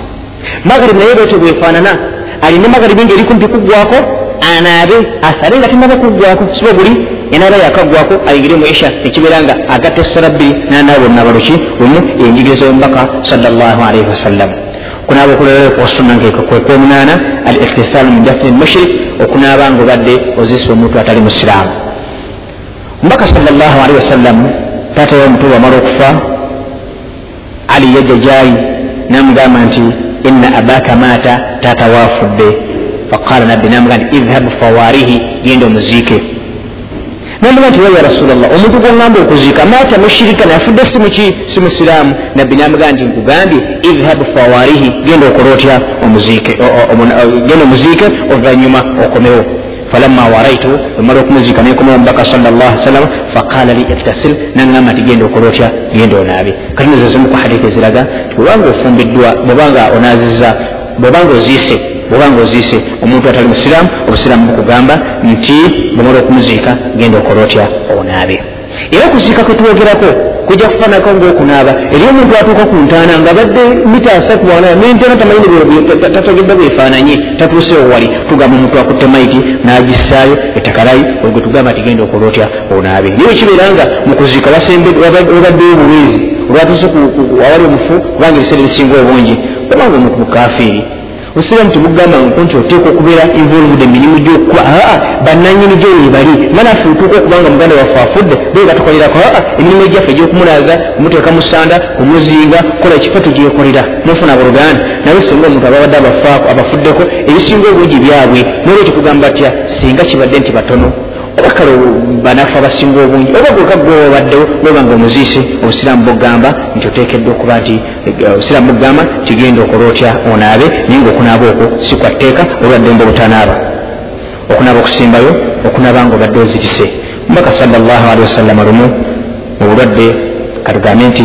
Magharibi naye bwetyo bwefaanana alina magharibi ngaeri kumpi kuggwako anaabe asale nga tinaba kuggwako siba buli enaaba yakagwako ayingire mu isha ekibeera nga agatta esola bbiri nanaaba onabaluki lumu enjigiriza yomubaka salllah alaihi wasallam. Okunaaba okulolera kwosunna kwekwomunaana al iktisaalu min dafni lmushrik okunaaba nga obadde ozisa omuntu atali musiraamu. Omubaka salllah alaihi wasallam taata we omutuba amala okufa ali yajja gyali namugamba nti ina abaka maata taata waafudde faqala nabbi namuga nti idhabu fawarihi genda omuziike namuga nti ya rasulllah omuntu gwoŋŋamba okuziika maata mushirika nafudde si musiraamu nabbi namuga nti nkugambye idhabu fawarihi genda okola otya genda omuziike oluvanyuma okomewo falamma waraitu emala okumuziika nekoma omubaka salllah sallam faqala li iktasil naŋamba nti genda okola otya genda onaabe kati nezezimu ku hadisi eziraga bwebanga ofumbiddwa bwebanga onaziza bwebanga oziise bwebanga oziise omuntu atali musiraamu obusiraamu bukugamba nti bwemala okumuziika genda okola otya? Onaabe. Era okuziika kwetwogerako kujja kufaanako ngaokunaaba eri omuntu atuuka ku ntaana nga badde mita asatu wana nentaana tamanyitatogedde bwefaananye tatuusewo wali tugamba omuntu akutte maiti n'agissaayo ettakalayi ogwe tugamba tigenda okola otya? Onaabe. Niwe kibeera nga mu kuziika wabaddeyo obuweezi olwatuuse awali omufu kubanga ebiseera ebisinga obungi obanga omuntu mukafiiri osiramu temugamba nti oteeka okubeera involved emirimu gyokukuba aa bananyini gyo webali manaffe otuuka okubanga muganda waffe afudde bega tukolerako aa emirimu egyaffe egyokumulaza kumuteeka mu sanda kumuzinga kukola ekifo tugyekolera nofuna buluganda naye singa omuntu ababadde abafaako abafuddeko ebisinga obungi byabwe nolwe tekugamba tya singa kibadde nti batono oba kale banafu abasinga obungi. Oba gweka gwewabaddewo noba nga omuziise obusiraamu bugamba nti oteekeddwa okuba nti obusiraamu bugamba kigenda okola otya onaabe naye nga okunaaba okwo si kwa tteeka olwaddembe obutanaaba okunaaba okusimbayo okunaaba nga obadde ozirise mubaka salllah alihi wasallama lumu obulwadde katugambe nti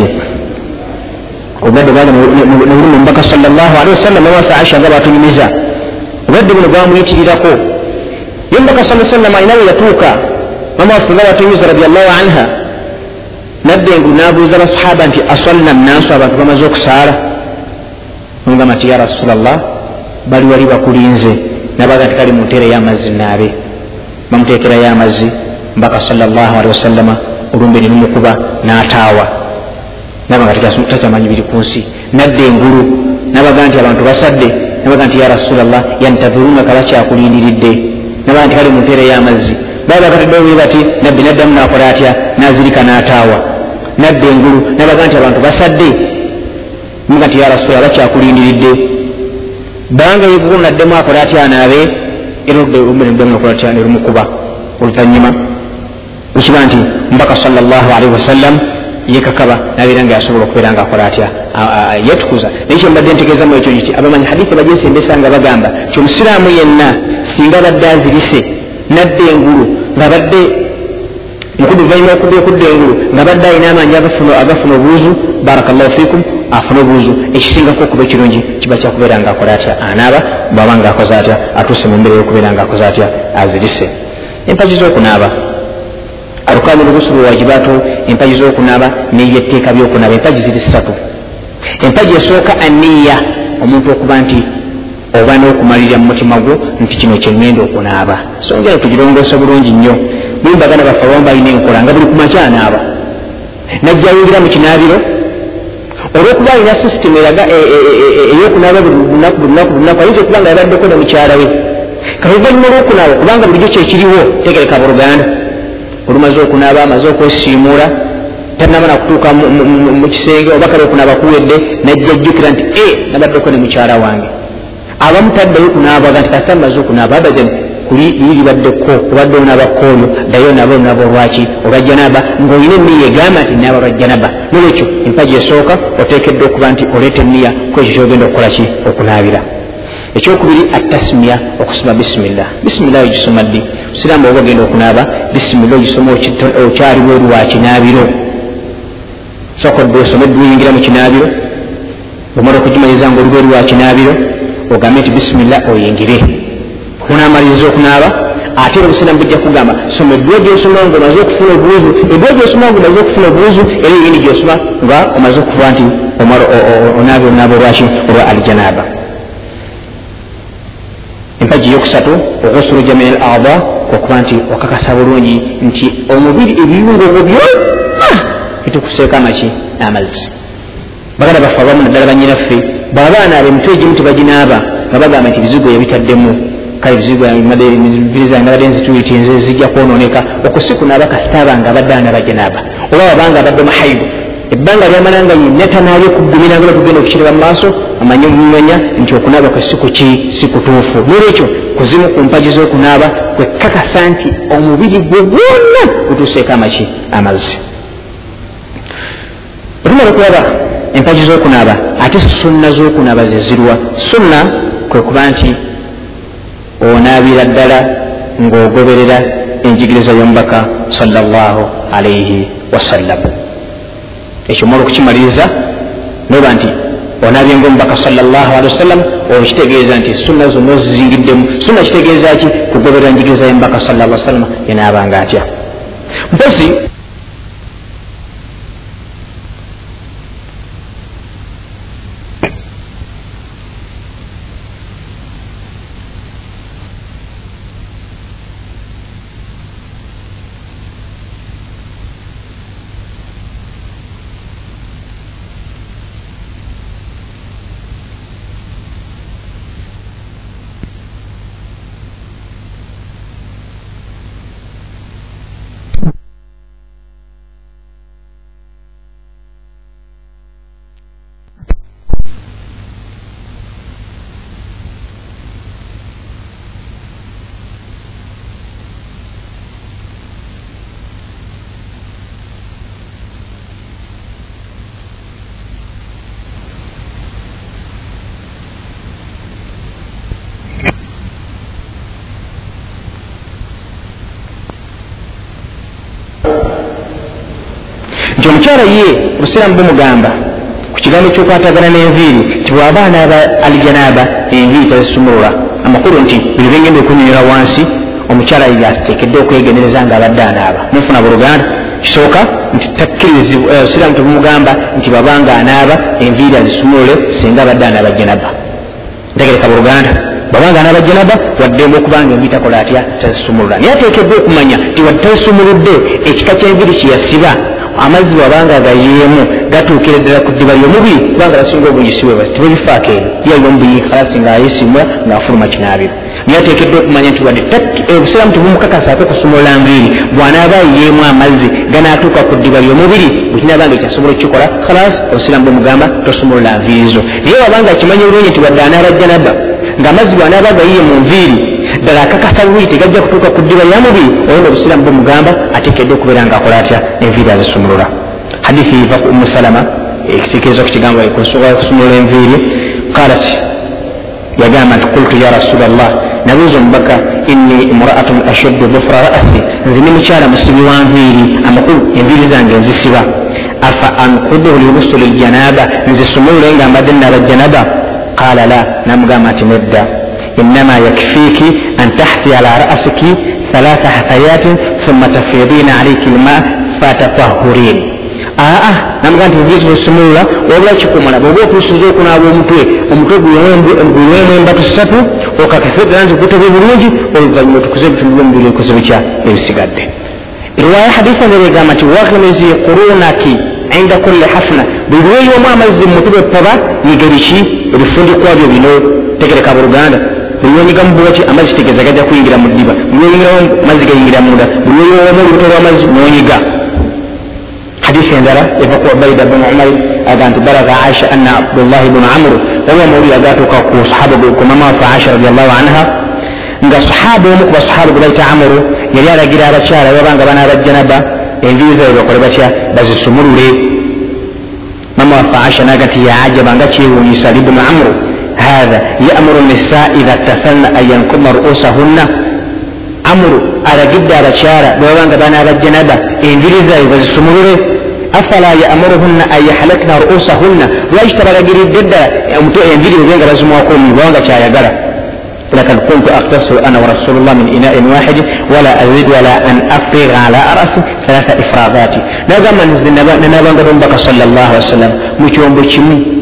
obulwadde bwaga nobuli mu mubaka salllah alihi wasallama wafe aisha nga batunyumiza obulwadde buno bwamuyitirirako ye mubaka sa sallama alina we yatuuka mama waffe nga batunyumiza radiallahu anha nabbe engulu nabuuza basahaba nti aswalna nnaasu abantu bamaze okusaala. Nogamba nti ya rasulllah bali wali bakulinze nabaga nti kali munteereyo amazzi naabe. Bamuteekerayo amazzi mbaka salllah alihi wasallama olumbe nilumukuba n'ataawa. Naba nga takyamanyi biri ku nsi. Nadda engulu nabaga nti abantu basadde nabaga nti ya rasulllah yantavurunaka bakyakulindiridde nabaga nti kale munteereyo amazzi baba bakataddewo bwe bati nabbi naddamu nakola atya? Nazirika n'ataawa. Nadda engulu nabaga nti abantu basadde. Nabaga nti ya rasulllah bakyakulindiridde. Banga yegulu naddemu akola atya anaabe? Era oludde nakola atya nerumukuba oluvanyuma ekiba nti mbaka salllah alaihi wasallam yekakaba nabeera nga yasobola okubeera nga akola atya yetukuza naye kyembadde ntegeezamu ekyo kiti abamanyi hadisi bagyesembesa nga bagamba ti omusiraamu yenna singa badde azirise nadda engulu nga badde mukuduvanyuma okudda okudda engulu nga badde alina amanyi agafuna obuuzu barakallahu fikum afune obuuzu. Ekisingako okuba ekirungi kiba kyakubeera nga akola atya? Anaaba bwaba nga akoze atya? Atuuse mu mbeera yokubeera nga akoze atya? Azirise. Empagi z'okunaaba. Arukanu lugusulu wajibaatu empagi z'okunaaba neyetteeka byokunaaba empagi ziri ssatu. Empagi esooka aniya omuntu okuba nti oba n'okumalirira mu mutima gwo nti kino kyeŋŋenda okunaaba. Songa yo tugirongoosa bulungi nnyo. Buli baganda baffe abamu balina enkola nga buli kumakya anaaba. Najja yingira mu kinaabiro olwokuba alina sisitemu eraga eyokunaaba bulunaku bulunaku bulunaku ayinza okuba nga yabaddeko ne mukyala we. Kaluvanyuma lwokunaaba kubanga bulijjo kyekiriwo tegereka buluganda olumaze okunaaba amaze okwesiimuula tanamana kutuuka mu kisenge oba kale okunaaba kuwedde najja jjukira nti e nabaddeko ne mukyala wange abamu taddayo kunaabaga nti kasita maze okunaaba abadan kuli liribaddeko obadde onaabako olyo ddayo onaaba onaaba olwaki? Olwajjanaba ng'olina emiya egamba nti naaba lwajjanaba nolwekyo empaji esooka oteekeddwa okuba nti oleeta emiya kwekyo kyogenda okukolaki okunaabira. Ekyokubiri atasimiya okusoma bisimillah bisimillah ogisoma ddi? Siraamu oba ogenda okunaaba bisimillah ogisoma okyaliwo eri wa kinaabiro? Sokodde osome duyingira mu kinaabiro? Omala okugimaliza nga oliwo eri wa kinaabiro ogambe nti bisimillah oyingire. Onamaliriza okunaaba ate obusiramu bujja kugamba soma edduwa gyosoma nga omaze okufuna obuwuzu edduwa gyosoma nga omaze okufuna obuwuzu era eyini gyosoma nga omaze okuva nti onaabe onaaba olwaki olwa aljanaba. Empaji yokusatu oghusuluja min al ada okuba nti okakasa bulungi nti omubiri ebiyungo bwo byonna bitukuseeko amaki amazzi baganda baffe abamu naddala banyinaffe bwaba anaaba emitwe egimu tebaginaaba nga bagamba nti bizigo yabitaddemu kale bizigo nabadde nzituiti nze zijja kwononeka okusikunaaba kasitaaba nga abadde anaaba janaaba oba wabanga abadde muhaibu ebbanga lyamalanga yenna tanabye kugumiranga nokugenda okukireba mu maaso amanye mumanya nti okunaaba kwe si kuki si kutuufu nolwekyo kuzimu ku mpagi z'okunaaba kwekakasa nti omubiri gwe gwonna gutuuseeko amaki amazzi. Otumala okulaba empagi z'okunaaba ate sunna z'okunaaba zezirwa sunna kwe kuba nti onaabira ddala ng'ogoberera enjigiriza y'omubaka salllah alaihi wasallam. Ekyo mala okukimaliriza noba nti onabye ngaomubaka salllah alihi wasallam okitegeeza nti sunna zonna ozizingiddemu. Sunna kitegeeza ki? Kugoberera njigiriza y'omubaka salla lla sallama yenaabanga atya. Mpozi nti omukyala ye obusiraamu bumugamba ku kigambo kyokwatagana n'enviiri nti bw'aba anaaba alijanaaba enviiri tazisumulula amakulu nti buli bengenda okunyonyola wansi omukyala yateekedde okwegendereza ngaabadde anaaba. Nufuna buluganda kisooka nti takkirizaobusiraamu eh, tebumugamba nti bwabanga anaaba enviiri azisumulule singa abadde anaaba janaba ntegereka buluganda bwabanga anaaba janaba waddemu okubanga enviiri takola atya tazisumulula naye ateekeddwa okumanya nti wadde tazisumuludde ekika ky'enviiri kyeyasiba amazzi wabanga gayeemu gatuukira ddala ku ddiba lyomubiri kubanga basinga obuyisiwe tibabifaako eno yalina omubiri kalasi ngaayesimula ngaafuluma kinaabiro. Naye ateekeddwa okumanya nti wadde obusiraamu tibumukakasaako kusumulula nviiri bw'anaaba ayeemu amazzi ganaatuuka ku ddiba lyomubiri bwekinabanga kyasobola okukikola kalasi obusiraamu bwemugamba tosumulula nviiri zo naye wabanga akimanyi bulungi nti wadde anaaba janaba ng'amazzi bw'anaaba gayiye mu nviiri ddala akakasa bubiri tegajja kutuuka ku ddiba lya mubiri olwo obusiraamu bumugamba atekedde okubeera ngaakola atya? Enviiri azisumulula. Hadithi iva ku umu salama ekisiikiriza ku kigambo kusobola kusumulula enviiri. Qalat yagamba nti kultu ya rasula llah nabuuza omubaka inni imraatun ashaddu dhufra ra'asi nze ni mukyala musibi wa nviiri amakulu enviiri zange nzisiba. Afa ankuduhu lirusuli ljanaba nzisumulule nga mbadde naba janaba qala la. Namugamba nti nedda إنما يكفيك أن تحثي على رأسك ثلاث حثيات ثم تفيضين عليك الماء فتطهرين aa namuga nti bujuzi busumulula wabula kikumala bwoba okusuza okunaaba omutwe omutwe guliwemu embatu ssatu okakefeera nti gutebe bulungi oluvanyuma tukuze ebitundu byomubiri ebikoze bikya ebisigadde riwaya haditha neregamba nti waghmizi qurunaki inda kulli hafna buli lweyiwamu amazzi mu mutwe bwepaba yigeriki ebifundikwa byo bino tegereka buluganda buli wenyiga mubuwaki amazzi tegeeza gajja kuyingira mu ddiba buli wenyigirawo amazzi gayingira munda buli weyowamu olubuto lw'amazzi nonyiga hadisi endala eva ku ubaida bnu umar aga nti balaga aisha anna abdullahi bnu amru oba mawuli agatuuka ku sahaba ku mama wafe aisha radiallahu anha. Nga sahaba omu ku basahaba gwe baita amuru yali alagira abakyala babanga banaabajjanaba enviiri zabe bakole batya bazisumulule mama wafe aisha naga nti yaajaba nga kyewuunyisa libnu amru هذا يأمر النساء إذا اتثلن أن ينكم رؤوسهن. amuru alagidde abakyala bwebabanga baana abajjanaba enjiri zaabwe bazisumulule afala yamuruhunna an yahalakna ruusahunna lwaki tabalagiridde ddala enjiri bwe nga bazimwako omuntu bawanga kyayagala لكن قلت أقتصر أنا ورسول الله من إناء واحد. ولا أزيد ولا أن أفرغ على رأسي ثلاث إفراغات. نجم من نبان صلى الله عليه وسلم. مجوم بشمي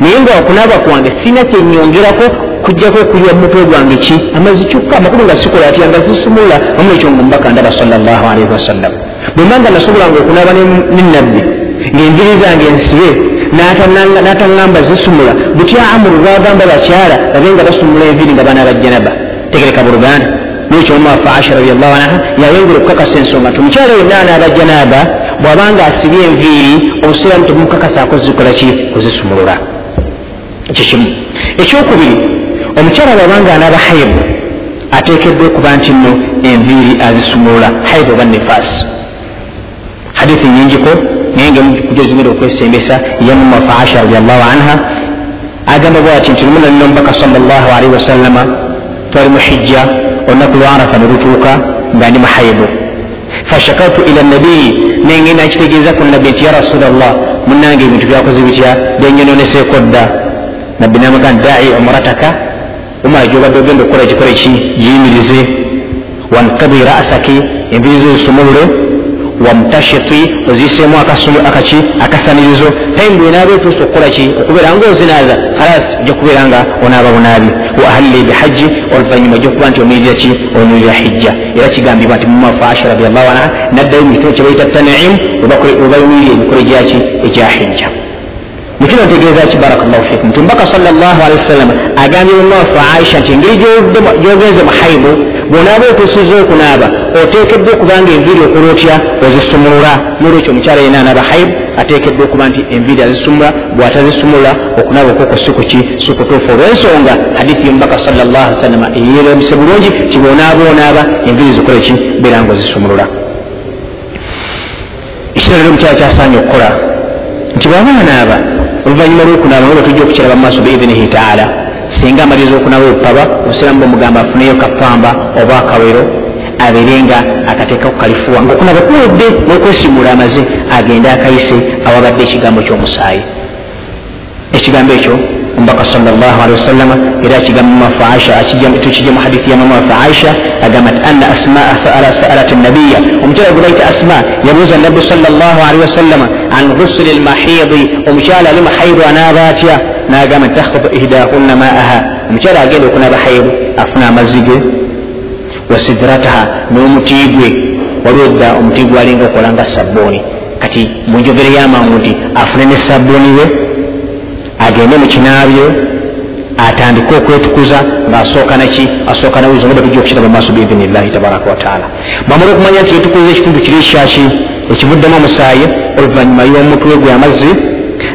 naye nga okunaaba kwange sina kyenyongerako kujjako okulya mutwe gwange ki? Amazzi kyokka amakulu nga sikola atya? Nga zisumula. Amu ekyo nga mubaka ndaba salllah alaihi wasallam bwemba nga nasobolanga okunaaba nenabbi ngaenviri zange nsibe n'ataŋŋamba zisumula butya amuru lwagamba bakyala babe nga basumula enviri nga banaaba janaba tegereka buluganda. Nekyo omwafa aisha radiallahu anha yayongera okukakasa ensonga nti omukyala yenna anaaba janaba bwabanga asibye enviiri obuseeramu temumukakasaako zikola ki? Kuzisumulula ekyo kimu ekyokubiri omukyala bwabanga anaaba haibu ateekeddwa okuba nti nno enviiri azisumulula haibu oba nefaasi hadithi nyingiko naye ngaekujozimira okwesembesa yamumafa aisha radiallahu anha agamba bwati nti lumuna lino omubaka salllahalihi wasallama twali mu hijja olunaku lwa arafa nelutuuka nga ndi muhaibu fashakartu ila nabiyi nengenda nkitegeeza ku nabbi nti ya rasulllah munange ebintu byakoze bitya? Byenyononeseeko dda nabbi namuga dai umurataka omala gyobadde ogenda okukola ekikole ki giyimirize wankadi rasaki envirizo zisumulule wamutashiti oziseemu akaki akasanirizo time bwenaaba etuusa okukola ki okubeera nga ozinaaza halas ojja kubeera nga onaaba bunaabi wahalli bihaji oluvanyuma ojja okuba nti omirira ki omirira hijja era kigambibwa nti mumafa asha radiallahu anha naddayo mukitabo kyebaita tanim webayumirira emikolo gyaki egya hijja mukino ntegeeza ki barakllahu fikum nti mbaka salllahalihi wasallama agambye mumafa aisha nti engeri gyogenze muhaibu bwonaaba otuusiza okunaaba oteekeddwa okubanga enviiri okola otya ozisumulula nolwekyo omukyala yena anaaba haibu ateekeddwa okuba nti enviiri azisumula bwatazisumula okunaaba okwo kusikuki sikutuufu olwensonga hadithi yomubaka salllahsalama eyeremise bulungi ti bwonaaba onaaba enviiri zikole ki beera nga ozisumulula ekirala ero omukyala kyasaanye okukola nti bwaba anaaba oluvanyuma lwokunaaba nga tujja okukiraba mu maaso biidhinihi taala. Singa amaliriza okunaaba obupaba obusiramu bamugamba afuneyo kapamba oba akawero abeerenga akateeka kukalifuwa ngaokunaba kuwedde n'okwesimula amaze agende akayise awabadde ekigambo ky'omusaayi. Ekigambo ekyo omubaka salllahalihi wasallama era akigamba mumafu aisha tukijja mu hadithi ya mamafu aisha agamba nti anna asmaa saalat nabiya omukyala gwe baita asma yabuuza nabbi salllahalihi wasallama an ghusuli lmahidi omukyala ali muhaidu anaaba atya nagamba nti tahkutu ihdahunna maaha. Omukyala agenda okunaba haidu afuna amazzi ge wasidrataha n'omuti gwe waliwo edda omuti gwe alinga okola nga sabbuuni kati munjogere yamangu nti afune ne sabbuuni we agende mu kinaabyo atandike okwetukuza ngaasooka naki asooka nawuzo nga batujja okukiraba maaso biidhinillahi tabaraka wataala bwamala okumanya nti yetukuza ekitundu kiri kyaki ekivuddemu omusaayi oluvanyuma y'omutwe gwe amazzi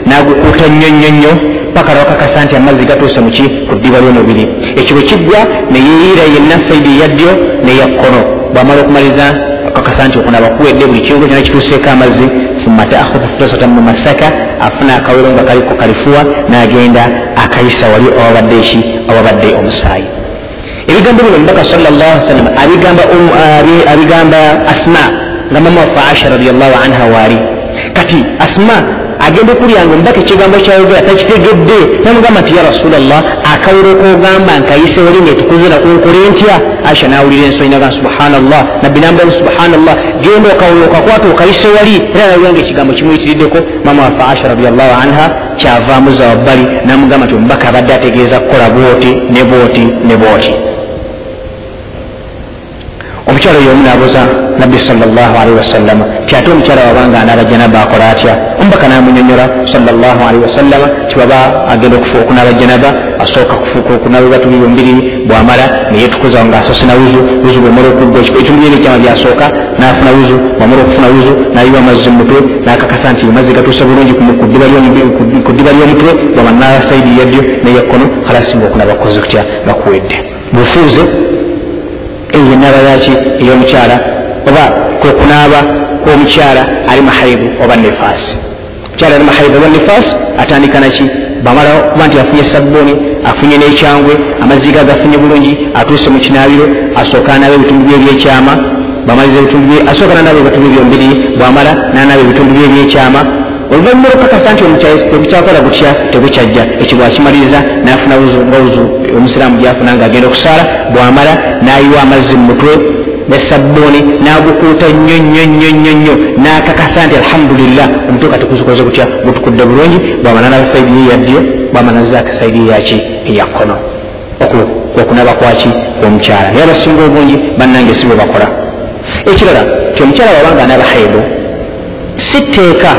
nagukuuta nnyo nnyo nnyo paka lwakakasa nti amazzi gatuuse muki ku ddiba ly'omubiri. Ekyo bwe kiggwa neyeyiira yenna saidi eyaddyo neyakkono bwamala okumaliriza akakasa nti okunaba kuwedde buli kiungo kyona kituuseeko amazzi thumma taakhudha furasatan mu masaka afuna akawero nga kaliko kalifuwa n'agenda akayisa wali awabadde eki awabadde omusaayi. Ebigambo bino mubaka sallam abigamba asma nga mama wafe aisha radiallahu anha waali. Kati asma agenda okulyanga omubaka ekigambo kyayogera takitegedde namugamba nti ya rasulllah akawero kogamba nkayise wali netukuze nakunkole ntya aisha nawulira ensonyi naga subhanallah nabbi nambamu subhanallah. Genda okawero okakwata okayise wali. Era nawuliranga ekigambo kimuyitiriddeko mama wafe aisha radiallahu anha kyavaamuza wabbali. Namugamba nti omubaka abadde ategeeza kukola bwoti ne bwoti ne bwoti omukyala oyo omu nabuuza nabbi salllahalihi wasallama ti ate omukyala wabanga anaaba janaba akola atya? Omubaka namunyonyola salllahalihi wasallama ti baba agenda okufuuka okunaaba janaba asooka kufuuka okunaaba ebatubi bombiri bwamala neyetukuza ngaasose na wuzu wuzu bwemala okugga ekitundu byene ekyama byasooka nafuna wuzu bwamala okufuna wuzu nayiwa amazzi mumutwe nakakasa nti amazzi gatuuse bulungi ku ddiba lyomutwe bwamala nasaidi yaddyo neyakkono halasinga okunaaba kukoze kutya bakuwedde. Bufuuze eyo enaaba yaki ey'omukyala oba kwekunaaba kwomukyala ali mahaibu oba nefaasi omukyala ali mahaibu oba nefaasi atandika naki bamala kuba nti afunye sabbuuni afunye n'ekyangwe amazzi ge agafunye bulungi atuuse mu kinaabiro asooka anaaba ebitundu bye ebyekyama bamaliza ebitundu bye asooka nanaaba ebitundu byomubiri bwamala nanaaba ebitundu bye ebyekyama oluvanyuma lwokakasa nti tebukyakola butya tebukyajja. Ekyo bwakimaliriza nafuna wuzu nga wuzu omusiraamu gyafuna nga agenda okusaala bwamala nayiwa amazzi mu mutwe ne sabbuuni nagukuuta nnyo nnyo nnyo nnyo nnyo nakakasa nti alhamdulillah omutwe kati kuzikoze kutya? Gutukudde bulungi bwamala naza saidi ye yaddyo bwamala nazaaka saidi ye yaki? Eyakkono okunaba kwaki kwomukyala naye abasinga obungi bannange si bwe bakola ekirala ti omukyala wabanga anaaba haibu si tteeka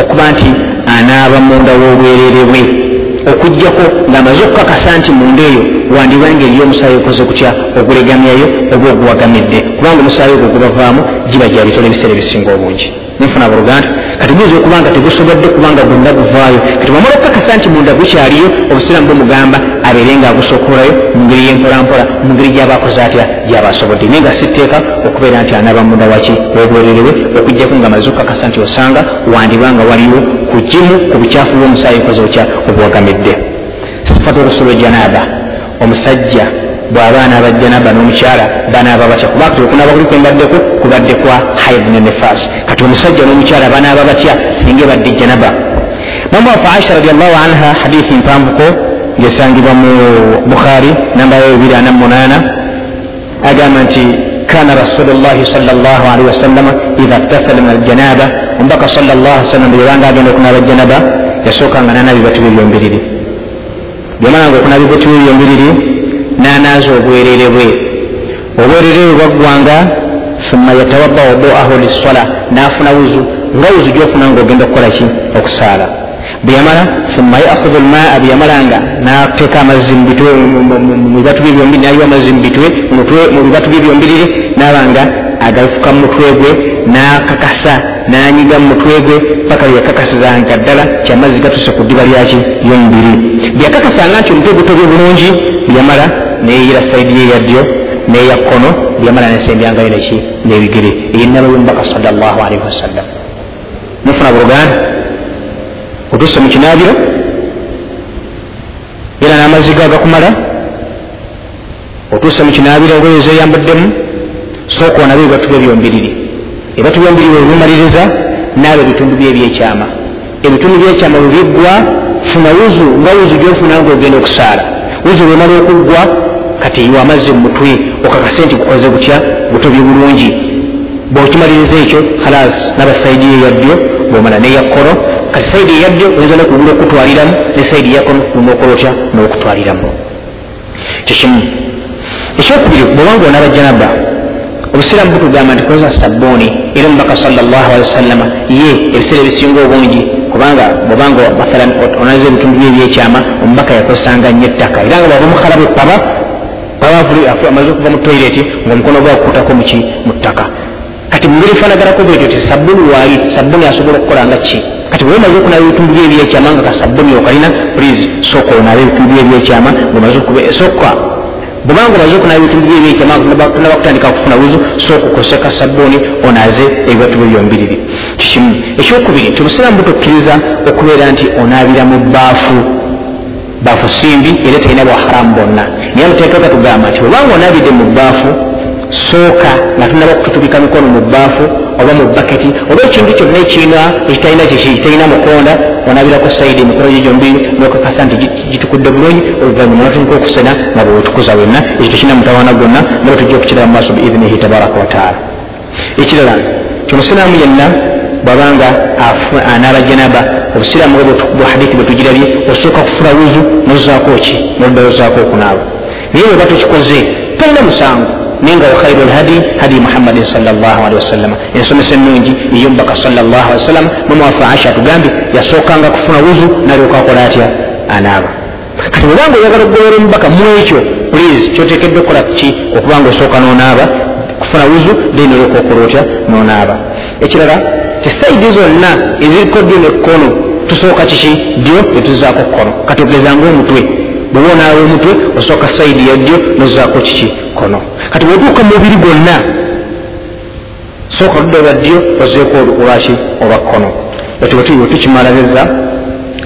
okuba nti anaaba munda w'obwerere bwe. Okugjako ng'amaze okukakasa nti munda eyo wandibanga eri omusaayi okoze kutya ogulegamyayo oba oguwagamidde kubanga omusaayi ogwo gubavaamu giba gyabitola ebiseera ebisinga obungi. Nfuna buluganda kati guyinza okuba nga tegusobodde kubanga gwonna guvaayo. Kati wamala okukakasa nti munda gukyaliyo obusiraamu bumugamba abeere nga agusokolayo mu ngeri y'empolampola mu ngeri gy'abakoze atya? Gy'abasobodde naye nga sitteeka okubeera nti anaaba munda waki wobwererewe okujjaku nga maze okukakasa nti osanga wandibanga waliwo ku gimu ku bukyafu bw'omusaayi okoze otya? Obwagamidde sifatu rusulu janaaba omusajja bw'abaana abajjanaba n'omukyala banaaba batya? Kuba kati okunaaba kuli kwembaddeku kubadde kwa haid ne nefas. Kati omusajja n'omukyala banaaba batya? Singa badde janaba mama wafe aisha radiallahu anha hadithi mpanvuko gesangibwa mu bukhari namba yo 248 agamba nti kana rasulullahi sal llah alihi wasallama idha tasala min aljanaba. Omubaka sal llah sallam bweyabanga agenda okunaaba janaba yasookanga nanabibatu bebyombiriri bwemalanga okunabibatu bebyombiriri nanaaza obwerere bwe. Obwerere bwe bwaggwanga summa yatawadda waduahu lissola nafuna wuzu nga wuzu gyofuna nga ogenda okukola ki? Okusaala bwe yamala summa yakhudhu lmaa bwe yamalanga nateeka amazzi mubibatu byebyombiri naliwa amazzi mubitwe mu bibatu bye byombiriri nabanga agafuka mu mutwe gwe nakakasa nanyiga mu mutwe gwe paka yekakasizanga ddala kyamazzi gatuse ku ddiba lyaki lyomubiri byakakasanga nti omutwe gutobye bulungi byamala neyira saidi ye yaddyo neya kkono byamala nesembyangayo neki nebigere eyinaba yomubaka salllah alaihi wasallam mufuna buluganda otuse mu kinabiro era n'amazzi ga gakumala otuse mu kinabiro ngoyo zeyambaddemu sooka onabe ebibatu bye byombiriri. Ebibatu byombiriri webimaliriza naaba ebitundu bye ebyekyama ebitundu byekyama webiggwa funa wuzu nga wuzu gyofuna nga ogenda okusaala. Wuzu lwemala okuggwa kati yiwa amazzi mumutwe okakase nti gukoze gutya gutobye bulungi. Bwokimaliriza ekyo halas naba saidi yeyaddyo bwomala neyakkolo kati saidi eyaddyo oyinza nokugula okutwaliramu ne saidi yakkono nonokola otya n'okutwaliramu kyekimu ekyokubiri bwobanga onaba janaba obusiraamu butugamba nti kozesa sabbuuni era omubaka wasallama ye ebiseera ebisinga obungi kubanga bwobanga mathalan onaza ebitundu bye ebyekyama omubaka yakozesanga nnyo ettaka. Era nga bwaba mukhalabu paba amaze okuva mu toireti ngaomukono gwa kukutako muki mu ttaka. Kati mungeri fanaganako bwetyo ti sabbuuni waali sabbuuni asobola okukola nga ki kati bwe omaze okunaba ebitundu bye ebyekyama nga kasabbuuni okalina please sooka onaaba ebitundu bye ebyekyama ngaomaze sooka bwebanga omaze okunaba ebitundu bye ebyekyama tunaba kutandika kufuna wuzu sooka okoseka sabbuuni onaaze ebibatu bye byombiriri kikimu ekyokubiri nti obusiraamu butukkiriza okubeera nti onaabira mu bbaafu baafu simbi era terina bwaharamu bonna naye muteekeka tugamba nti obanga onaabidde mu bbaafu sooka nga tunaba kututubika mikono mu bbaafu oba mu baketi oba ekintu kyonna ekirina ekitalina kitalina mukonda onabirako saidi emikono gyo gyombiri nokakasa nti gitukudde bulungi oluvanyuma natulika okusena nga bwewetukuza wenna ekyo tekirina mutawaana gwonna naye tujja okukiraba mu maaso biidhinihi tabaraka wataala ekirala kyomusiraamu yenna bwabanga anaaba janaba obusiraamu bwe hadithi bwetugirabye osooka kufuna wuzu nozaako ki noddayo ozaako okunaaba naye weba tukikoze talina musango naye nga wakhairu lhadi hadi muhammadin sallali wasallama ensomesa ennungi eyomubaka salllah ali wasallama mama waffe aisha atugambye yasookanga kufuna wuzu nalyoka akola atya anaaba kati bwebanga oyagala okugobera omubaka mu ekyo please kyotekedde okukola ki okubanga osooka nonaaba kufuna wuzu then olyoka okola otya nonaaba ekirala tisaidi zonna eziriko ddyo nekkono tusooka kiki ddyo netuzaako kkono kati ogezanga omutwe bweba onaawa omutwe osooka saidi ya ddyo nozaako kiki? Kono kati bwetuuka mumubiri gwonna sooka ludda olwa ddyo ozeeko olwaki olwa kkono. Ekyo bwe tukimaliriza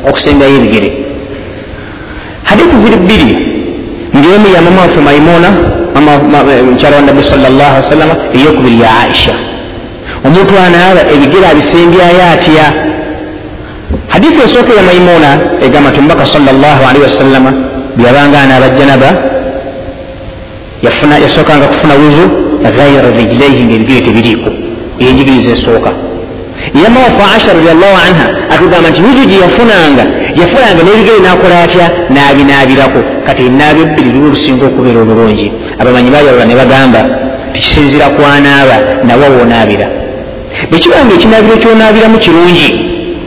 okusembayo ebigere. Hadithi ziri bbiri. Ngemu ya mama waffe maimuna mukyala wa nabbi salllah ali wasallama eyokubiri ya aisha. Omuntu anaaba ebigere abisembyayo atya? Hadithi esooka ya maimuna egamba ti omubaka salllah alihi wasallama byabanga anaaba janaba yasookanga kufuna wuzu ghaira rijlaihi ngaebigere tebiriiko yenjigiriza esooka yama wafe aisha radiallahu anha atugamba nti wuzu gye yafunanga yafunanga n'ebigere nakola atya? Naabinaabirako kati enaaba ebbiri luba olusinga okubeera obulungi. Abamanyi bayawula ne bagamba tikisinzira kwanaaba nawe woonaabira bwekibanga ekinaabiro kyonaabiramu kirungi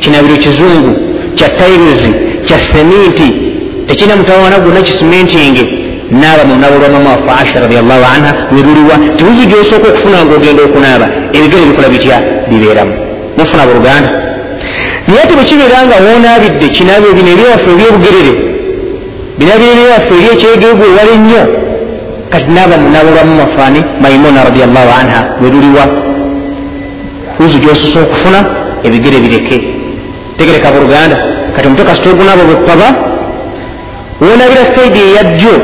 kinaabiro kizungu kya tairizi kya seminti tekirina mutawaana gwonna kisimentinge naaba munaaba olwa mama waffe aisha radiallahu anha weruliwa tiwuzi gyosooka okufuna nga ogenda okunaaba ebigere bikola bitya? Bibeeramu. Mufuna buluganda naye ate bwekibeera nga wonaabidde kinabo bino ebyewaffe ebyobugerere binabiro ebyewaffe eryekyegeegu ewala ennyo kati naaba munabulwamu mafaani maimuna radiallahu anha weruliwa uzu gyosusa okufuna ebigere bireke. Tegereka buluganda kati omutwe kasita ogunabo bwepaba wonabira saidi eyajjo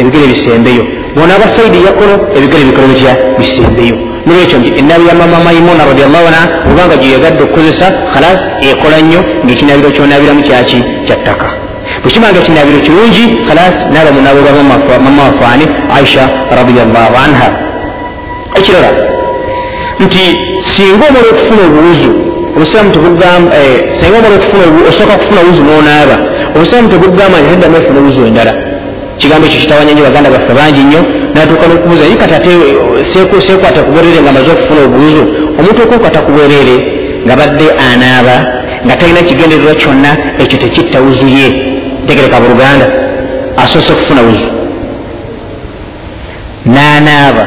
ebigere bisembeyo bwonaaba saidi eyakono ebigere bikolo bitya bisembeyo nolwekyo nti enabi ya mama maimuna radiallahu anha obanga gyeyagadde okukozesa khalas ekola nnyo ngaekinabiro kyonabiramu kyaki? Kyattaka bwekimanga kinabiro kirungi khalas naaba munabulwa mama wafaani aisha radiallahu anha. Ekirala nti singa omala okufuna obuwuzu obusiraamu tebugamba eh, singa omala osooka kufuna wuzu nonaaba obusiraamu tebugamba nti teddamu ofuna wuzu endala kigambo ekyo kitawanya nyo baganda baffe bangi nnyo natuuka nokubuuza naye kati ate sekwata kubwerere nga amaze okufuna obuwuzu omuntu okwekwata kubwerere nga badde anaaba nga talina kigendererwa kyonna ekyo tekitta wuzu ye. Tegereka buluganda asoose okufuna wuzu nanaaba.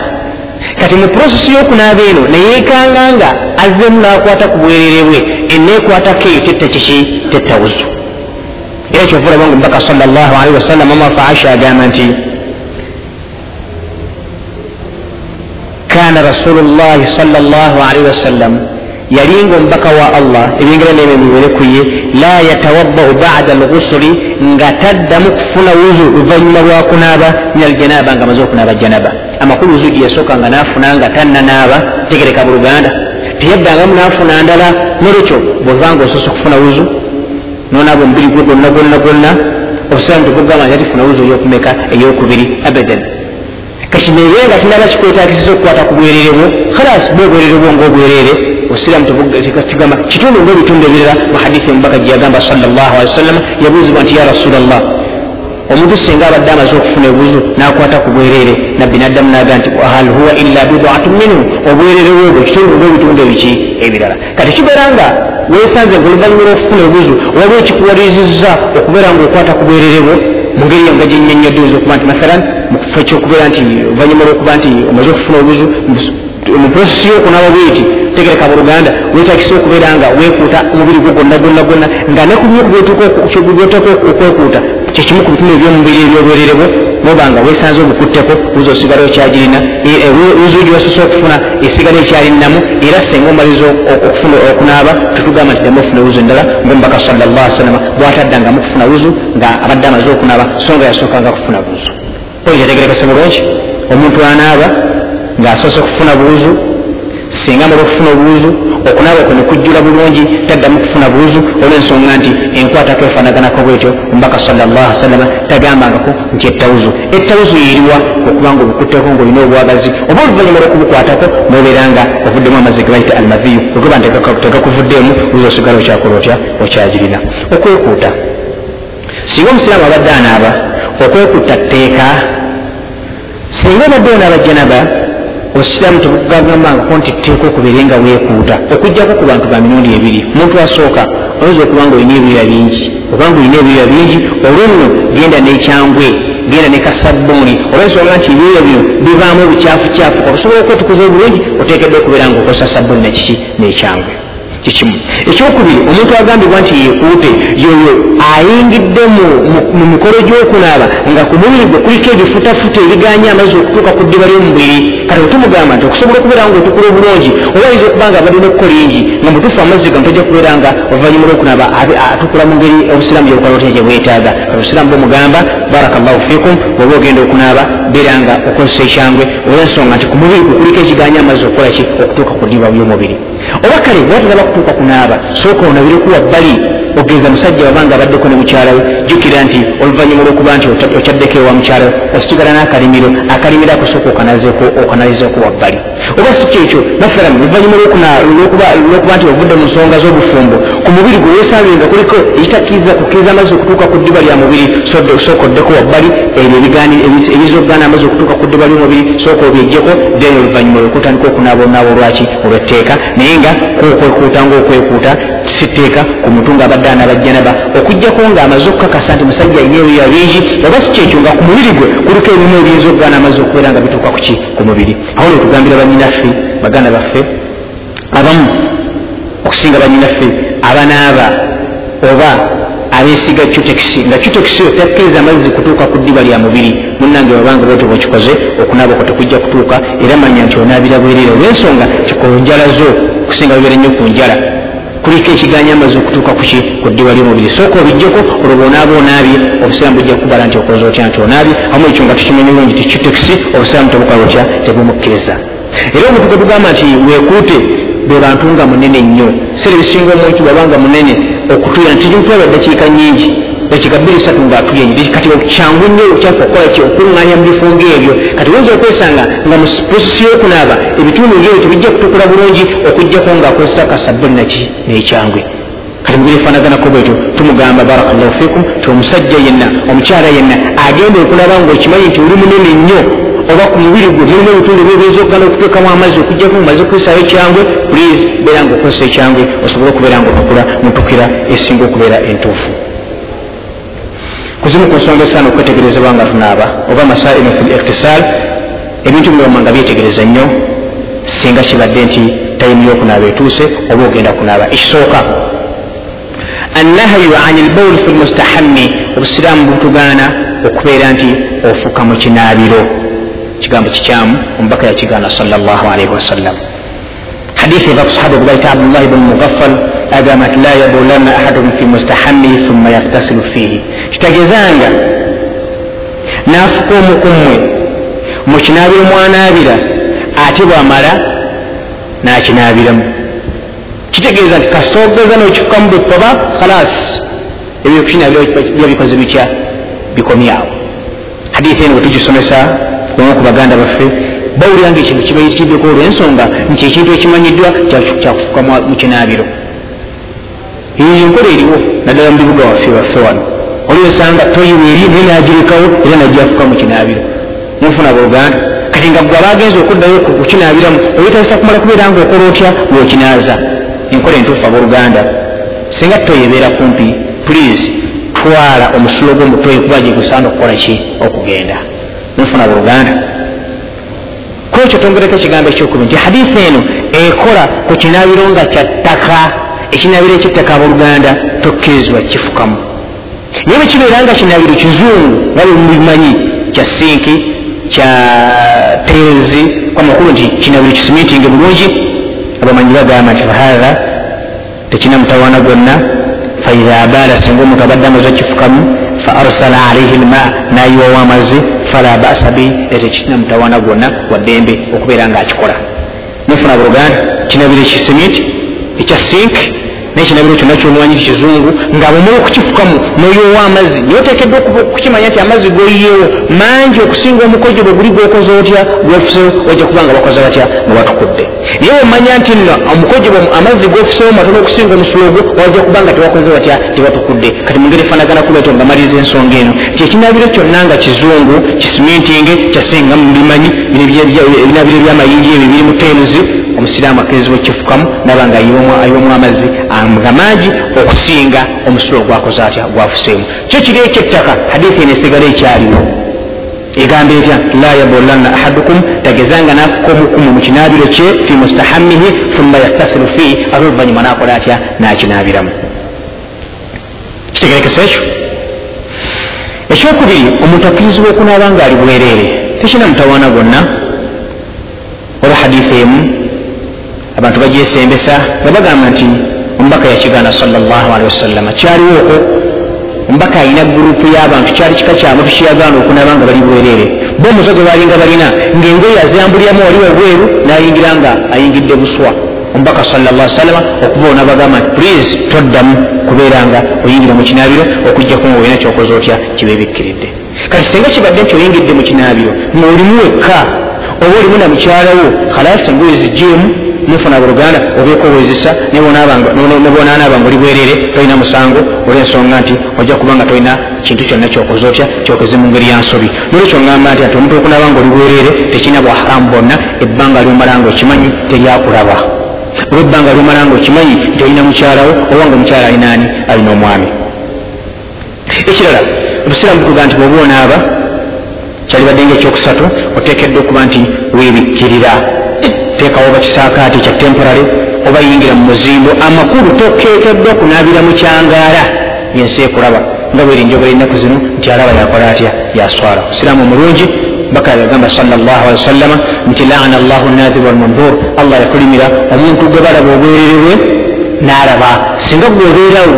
Kati mu prosesi y'okunaaba eno neyekanga nga azzemu nakwata ku bwerere bwe eneekwatako eyo tetta kiki? Tetta wuzu era kyovulaba nga omubaka salllah alihi wasallam amafa aisha agamba nti kana rasulu llahi salllah alihi wasallam yalinga omubaka wa allah ebingira nebe biwere ku ye la yatawaddau bada lghusuli nga taddamu kufuna wuzu luvanyuma lwakunaaba min aljanaba nga amaze okunaaba janaba. Amakulu wuzu gyeyasooka nga nafuna nga tannanaaba tegereka buluganda teyaddangamu nafuna ndala nolwekyo bwebanga osoose okufuna wuzu nonaaba omubiri gwe gwonna gwonna gwonna obusiramu tegugamba nti atifuna wuzu eyokumeka eyokubiri abadan. Kati nebe nga tinaba kikwetagisiza okukwata ku bwerere bwo khalas bwobwerere bwo ngaobwerere osiramu kigamba kitundu ngaebitundu ebirala muhadithi omubaka gyeyagamba salllah ali wasallama yabuuzibwa nti ya rasulllah omuntu singa abadde amaze okufuna ebuuzo nakwata ku bwerere nabbi naddamu naga nti hal huwa illa bidaatu minhu obwerere bwebwo kitundu ngaebitundu ebiki ebirala. Kati kibeera nga wesanze nga oluvanyuma lwokufuna ebuuzo waliwo ekikuwalirizizza okubeera nga okwata ku bwerere bwo mu ngeri yonga gyenyonyodde oyinza okuba nti mathalan mukifo ekyokubeera nti oluvanyuma lwokuba nti omaze okufuna obuuzo mu prosesi yokunaaba bweti tegereka buluganda wetakisa okubeera nga wekuuta omubiri gwo gwonna gwonna gwonna nga nekubyoteeka okwekuuta kyekimu ku bitundu ebyomubiri ebyobwerere bwo nobanga wesanze obukutteko uza osigala okyagirina uzugi wasose okufuna esigala ekyalinamu era senga omaliza okufuna okunaaba tetugamba nti demu ofuna wuzu endala ngaomubaka salllah salama bwataddangamu kufuna wuzu nga abadde amaze okunaaba so nga yasookanga kufuna buuzu oyo kyategerekese bulungi omuntu anaaba ng'asoose okufuna buuzu singa mala okufuna obuuzu okunaaba kwe nekujjula bulungi taddamu kufuna buuzu olwensonga nti enkwatako efaanaganako bwetyo omubaka salama tagambangako nti ettawuzu. Ettawuzu yeriwa okubanga obukutteko ngaolina obwagazi oba oluvanyuma lwokubukwatako nobeera nga ovuddemu amazzi ge bayita almaviyu nti tegakuvuddeemu uza osigala okyakola otya okyagirina. Okwekuuta. Singa omusiraamu abadde anaaba okwekuuta tteeka singa obadde onaaba janaba osiraamu tebugagambangako nti tteeka okubeere nga weekuuta. Okugjako ku bantu ba mirundi ebiri. Omuntu asooka oyinza okuba nga olina ebirira bingi. Obanga olina ebirira bingi olwonno genda n'ekyangwe genda ne kasabbuuni olwensonga nti ebirira bino bivaamu obukyafukyafu okusobola okwetukuza obulungi oteekedde okubeera nga okozesa sabbuuni nekiki n'ekyangwe kikimu. Ekyokubiri omuntu agambibwa nti yeekuute yoyo ayingidde mu mikolo gy'okunaaba nga ku mubiri gwe kuliko ebifutafuta ebiganye amazzi okutuuka ku ddiba ly'omubiri. Kati wetumugamba nti okusobola okubeera nga otukula obulungi oba ayinza okuba nga abadde nekkola ingi nga mutuufu amazzi gamu tojja kubeera nga oluvannyuma lw'okunaaba atukula mu ngeri obusiraamu gyebukola otya gye bwetaaga. Obusiraamu bumugamba barakallahu fikum oba ogenda okunaaba beera nga okozesa ekyangwe olwensonga nti ku mubiri gwe kuliko ekiganye amazzi okukola ki? Okutuuka ku ddiba ly'omubiri oba kale watanaba kutuuka kunaaba sooka onabireku wabbali ogenza musajja wabanga abaddeko ne mukyala we jjukira nti oluvannyuma lwokuba nti okyaddeko ewa mukyala we osigala n'akalimiro akalimiro akosooka okanalizeeko wabbali oba si kyekyo mafalan oluvannyuma lwokuba nti ovudde mu nsonga z'obufumbo ku mubiri gwe weesange nga kuliko ekitakkiriza kukkiriza amazzi okutuuka ku ddiba lya mubiri sooka oddeko wabbali ebyo ebiza okugaana amazzi okutuuka ku ddiba ly'omubiri sooka obyejjeko then oluvannyuma lwekutandika okunaaba onaaba olwaki olwetteeka naye nga kwokwekuuta ngaokwekuuta sitteeka ku muntu ngaabadde anabajjanaba okugjako ng'amaze okukakasa nti musajja alina ebirira bingi oba si kyekyo nga ku mubiri gwe kuliko ebimu ebiyinza okugaana amazzi okubeera nga bituuka kuki ku mubiri. Awo netugambira banyinaffe baganda baffe abamu okusinga banyinaffe abanaaba oba abesiga cutekisi nga cutekisi otakkiriza amazzi kutuuka ku ddiba lya mubiri. Munange wabanga bwotyo bwekikoze okunaaba okwo tekujja kutuuka era manya nti onaabira bwerere. Olwensonga kikunjala zo okusinga bibeera nnyo ku njala. Kuliko ekiganya amazzi okutuuka kuki ku ddiba lyomubiri sooka obijjeko olwo bwonaaba onaabye obusiraamu bujja kukubala nti okoze otya nti onaabye? Amu ekyo nga tukimanyi bulungi ti cutekisi obusiraamu tebukola otya? Tebumukkiriza. Era gwe tugamba nti weekuute be bantu nga munene nnyo. Sere bisinga omuntu bwabanga munene okutuya nti tujimutwala eddakiika nyingi dakiika bbiri satu ngaatuyenyi kati kyangu nnyo okyafa okukola ki? Okuŋŋanya mu bifo ngaebyo kati oyinza okwesanga nga mu posisi y'okunaaba ebitundu ngaebyo tebijja kutukula bulungi okugjako ngaakozesa kasabbuli naki nekyangwe. Kati mugeri efanaganako bwetyo tumugamba barakallahu fikum ti omusajja yenna omukyala yenna agenda okulaba ngaokimanyi nti oli munene nnyo oba ku mubiri gwe mulimu ebitundu byobiyinza okugana okuteekamu amazzi okujjaku mumaze okukozesa ekyangwe please beera nga okozesa ekyangwe osobole okubeera nga otukula mutukira esinga okubeera entuufu kuzimu ku nsonga esaana okwetegerezebwa nga tunaaba oba masailu fi liktisal ebintu bino nga byetegereza nnyo singa kibadde nti tayimu yokunaaba etuuse oba ogenda kunaaba ekisooka annahyu an lbaul fi lmustahammi obusiraamu butugaana okubeera nti ofuka mu kinaabiro kigambo kikyamu omubaka yakigaana salllahalaihi wasallam hadithi eva kusahaba ogubaita abdullahi bnu mugaffal agamba nti la yabulanna ahadukum fi mustahammihi thumma yaktasilu fiihi kitegeezanga naafuka omukummwe mu kinaabiro mwanaabira ate bwamala nakinaabiramu. Kitegeeza nti kasoogeza nokifukamu bwekoba khalas ebyokukinabiro byabikoze bitya? Bikomyawo. Hadithi eno bwetugisomesa omu ku baganda baffe bawuliranga ekintu kibayitiddeko olwensonga nti ekintu ekimanyiddwa kyakufuka mu kinaabiro. Enkola eriwo naddala mu bibuga waffe waffe wano. Oliwesanga toyiwa eri naye nagirekawo era najjafuka mu kinaabiro. Mufuna buluganda kati nga gwe abagenza okuddayo kukinaabiramu oyetagisa kumala kubeera nga okola otya ngaokinaaza enkola entuufu abooluganda. Singa toyi ebeera kumpi please twala omusulo gw'omutoyi kuba gyegusaana okukola ki? Okugenda nfuna buluganda kwekyo tongereko ekigambo ekyokubi nti hadithi eno ekola ku kinaabiro nga kyattaka ekinaabiro ekyettaka abooluganda tokkirizibwa kifukamu naye bwekibeera nga kinaabiro kizungu nga bwemubimanyi kya sinki kya tenzi kwamakulu nti kinaabiro kisimitinge bulungi abamanyi bagamba nti fahatha tekina mutawaana gwonna faidha abaala singa omuntu abadde amaze okifukamu fa arsala alaihi lma nayiwawo amazzi fala basa bi etekirina mutawaana gwonna waddembe okubeera nga akikola nefuna buluganda kinabiro ekisimiti ekya sink nekinabiro kyonna kyomwanyi kikizungu nga bwomala okukifukamu noyowa amazzi. Naye otekedwa okukimanya nti amazzi goyiyewo mangi okusinga omukojo bwe guli gwokoze otya gwefusewo wajja kuba nga bakoze batya nga batukudde naye wemanya nti nno omukojo amazzi gwefusewo matono okusinga omusulo ogwo wajja kuba nga tebakoze batya tebatukudde kati mungeri efanagana kuleto nga maliriza ensonga eno. Ti ekinabiro kyonna nga kizungu kisimintinge kyasinga mubimanyi ebinabiro ebyamayingi ebyo biri mu tenzi omusiraamu akkirizibwa ekifukamu naba nga ayiwamu amazzi nga mangi okusinga omusulo ogwakoze atya gwafuseemu. Kyo kiri ekyettaka hadithi eno esigala ekyaliwo egamba etya la yabulanna ahadukum tagezanga nafuka omukumu mu kinaabiro kye fi mustahamihi thumma yaktasiru fihi ate oluvanyuma nakola atya nakinaabiramu. Kitegerekesa ekyo. Ekyokubiri omuntu akkirizibwa okunaaba nga ali bwereere. Tekina mutawaana gwonna. Oba hadithi emu abantu bagyesembesa nga bagamba nti omubaka yakigaana salllahalihi wasallama kyaliwo okwo omubaka alina gurupu y'abantu kyali kika kyamutu kiyagaana okunaba nga bali bwereere bo omuzo gwe balinga balina ngaengoyi azambulyamu wali wabweru nayingira nga ayingidde buswa. Omubaka salama okuba onabagamba nti pulize toddamu kubeera nga oyingira mu kinaabiro okujjaku nga olina kyokoza otya kibeebikkiridde kati singa kibadde nti oyingidde mu kinaabiro ngaolimu wekka oba olimu na mukyalawo khalasi engoyi zijjeemu mufuna buluganda obeeko wezisa nebwonaanaaba nga oli bwerere tolina musango olwensonga nti ojja kuba nga tolina kintu kyonna kyokoze otya kyokoze mu ngeri ya nsobi. Nolwekyo ngamba nti ati omuntu okunaba nga oli bwerere tekirina bwaharamu bwonna ebbanga lyomala nga okimanyi teryakulaba. Oba ebbanga lyomala nga okimanyi nti olina mukyalawo oba nga omukyala alinaani alina omwami. Ekirala obusiraamu butuga nti bwoba onaaba kyalibadde nga ekyokusatu oteekeddwa okuba nti weebikkirira teekawo bakisaakaati kya temporary oba yingira mu muzimbo amakulu tokeekeddwa okunaabira mu kyangaala. Yensi ekulaba nga bweri njogera ennaku zino nti alaba yakola atya yaswala. Osiraamu omulungi baka yagamba wasallama nti laana llahu nadhir walmandur allah yakulimira omuntu gwe balaba obwererebwe n'alaba singa gweobeerawo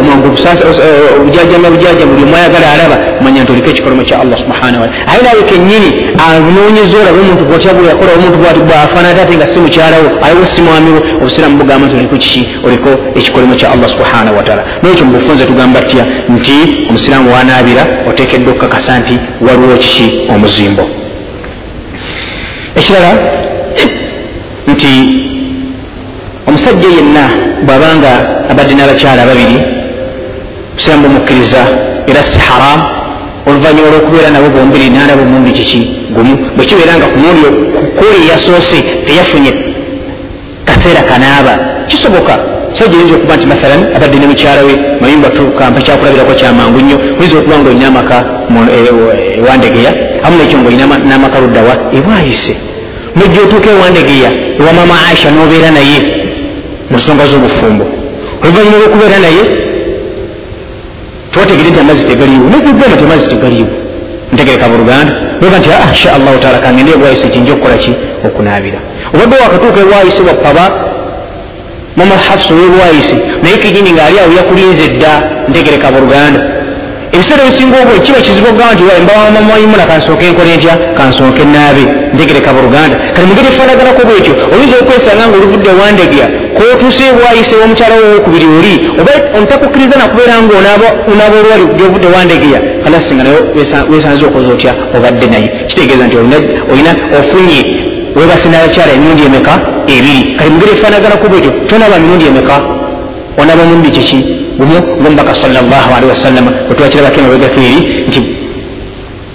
obujajama bujaja buli omu ayagala alaba manya nti oliko ekikolomo kya allah subhanahu wataala aye nawe kenyini anoonyeza olaba omuntu bwotya bwe yakola omuntu bwati bwafaanana ate nga si mukyalawo aliwo si mwamiwo obusiraamu bugamba nti oliko kiki oliko ekikolomo kya allah subhanahu wataala nekyo mubufunze tugamba tya nti omusiraamu wanaabira oteekeddwa okukakasa nti waliwo kiki omuzimbo ekirala nti omusajja yenna bwabanga abadde n'abakyala babiri musiramu bumukkiriza era si haramu oluvanyuma olwokubeera nabo bombiri nalabo mulundi kiki gumu bwekibeera nga kumundi kuli eyasoose teyafunye kaseera kanaaba. Kisoboka musajja oyinza okuba nti mathalan abadde ne mukyala we mayumba tukampa kyakulabirako kyamangu nnyo oyinza okuba nga olina amaka ewandegeya amu nekyo nga olina n'amaka luddawa ebwayise nojja otuuka ewandegeya ewa mama aisha n'obeera naye mu nsonga z'obufumbo oluvanyuma lwokubeera naye twategere nti amazzi tegaliiwo nogugenda ti amazzi tegaliiwo. Ntegereka mu luganda. Oga nti ah, insha allahu taala kangende ebwayise kinja okukola ki? Okunaabira. Obadde wakatuuka ebwayise wakkaba mama hafsa owebwayise naye kijini ngaali awo yakulinze dda ntegereka mu luganda ebiseera ebisinga obwe kiba kizibu okugamba nti mbawamamaimuna kansooke nkole ntya? Kansooke naabe ntegereka mu luganda. Kati mugeri efaanaganako bwekyo oyinza okwesanga nga oluvudde wandegya kotuuse bwayise womukyala wo wokubiri oli oba ontakukkiriza nakubeera nga onaaba olwali gyovudde wandegeya kalasinga naye wesanze okoza otya obadde naye. Kitegeeza nti olina ofunye webase nabakyala emirundi emeka ebiri. Kati mugeri efaanaganako bwekyo tonaaba mirundi emeka onaaba mulundi kiki gumu ngomubaka salllahalihi wasallama wetwakirabako emabegako eri nti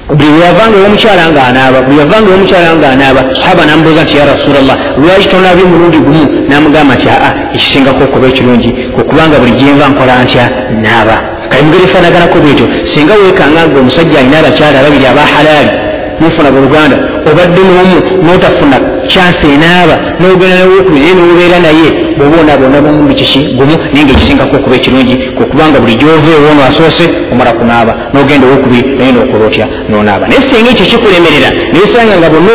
buli weyavanga ewomukyala nga anaaba buli yavanga ewomukyala nga anaaba sahaba namubuuza nti ya rasulllah lwaki tonabye mulundi gumu? Namugamba nti aa ekisingako okuba ekirungi kwekubanga buli gyenva nkola ntya naaba. Kale mugeri efaanaganako bwetyo singa wekanga nga omusajja alina abakyala babiri aba halaali mufuna buluganda obadde n'omu notafuna kyansi enaaba nogenda newokubiri naye nobeera naye bwoba onaabonaba omulundi kiki gumu naye nga ekisingako okuba ekirungi kwekubanga buli gyova ewoono asoose omala kunaaba nogenda owokubiri naye nokola otya nonaaba. Naye singa ekyo kikulemerera nayesanga nga bonna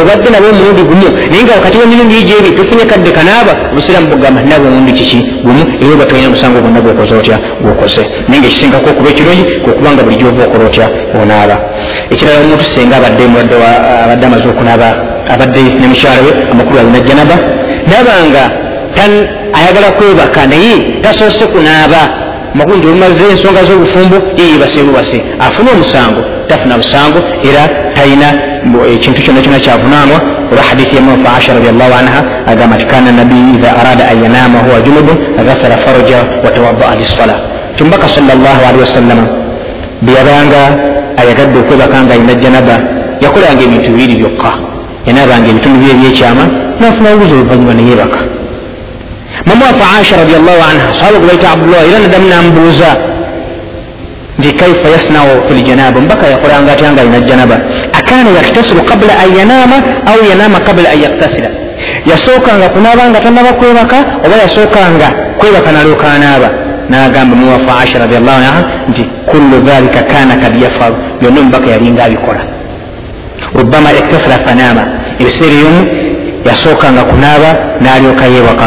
obadde nabo omulundi gumu naye nga wakati wemirundi gyebi tofunye kadde kanaaba obusiramu bugamba nabo omulundi kiki gumu era oba tolina musango gwonna gwokoze otya gwokoze naye nga ekisingako okuba ekirungi kwekubanga buli gyova okola otya onaaba. Ekirala omuntu singa abadde mulwadde abadde amaze okunaaba abadde ne mukyala we amakulu alina janaba nabanga ayagala kwebaka naye tasoose kunaaba. Makulu nti olumaze ensonga z'obufumbo yeyebase bubase. Afune omusango tafuna musango era talina ekintu kyonna kyonna kyavunaanwa. Olwa hadithi ya mafa asha radiallahu anha agamba nti kana nabiyi idha arada an yanama huwa junubun ghasala faraja watawadaa lisala tumbaka salllahalihi wasallama beyabanga ayagadde okwebaka nga alina janaba yakolanga ebintu bibiri byokka. Yanaabanga ebitundu bye ebyekyama nafuna obuzi oluvanyuma neyebaka mamwafa aisha radiallahu anha sahaba gubaita abdullah era nadamu namubuuza nti kaifa yasnau fi ljanaba mbaka yakolanga atya nga alina janaba. Akana yaktasiru qabla an yanama au yanama qabla an yaktasira yasookanga kunaaba nga tanaba kwebaka oba yasookanga kwebaka nalokanaaba nagamba muwafa aisha radiallahu anha nti kullu dhalika kana kad yafalu. Byonna omubaka yalinga abikola rubama iktasira fanama. Ebiseera eyomu yasookanga kunaaba nalyoka yewaka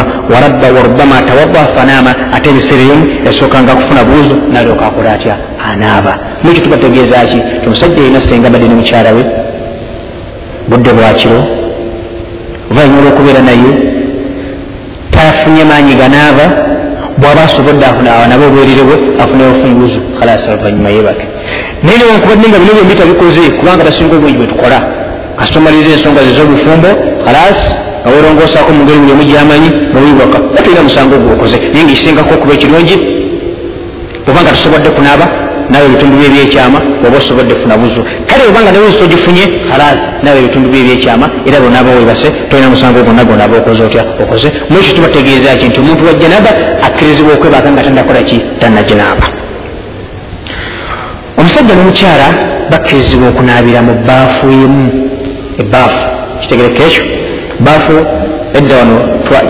warubama tawadda fanama ate ebiseera eyomu yasookanga kufuna buuzo nalyoka akola atya? Anaaba. Nekyo tubategeezaki omusajja yina senga badde ne mukyala we budde bwakiro oluvanyuma olwokubeera naye tafunye maanyi ganaaba bwaba asobodde nabe obwerire bwe afune ofunguzo kalasi oluvanyuma yebake naye newankubadde nga bino byombi tabikoze kubanga tasinga obwengi bwetukola kasitomaliriza ensonga ze z'obufumbo kalasi nga werongosaako mu ngeri buli omu gyamanyi bwewibaka batolina musango gwokoze naye ngaekisingako okuba ekirungi obanga tusobodde kunaaba nawe ebitundu bye ebyekyama oba osobodde funa buzu. Kale obanga nawe ogifunye kalasi nawe ebitundu bye ebyekyama era bonaaba webase tolina musango gwonna gonaaba okoze otya okoze. Mwekyo tubategeeza ki nti omuntu wa janaba akkirizibwa okwebaka nga tandakola ki? Tannajanaaba omusajja n'omukyala bakkirizibwa okunaabira mu baafu emu ebaafu kitegereka ekyo baafu edda wano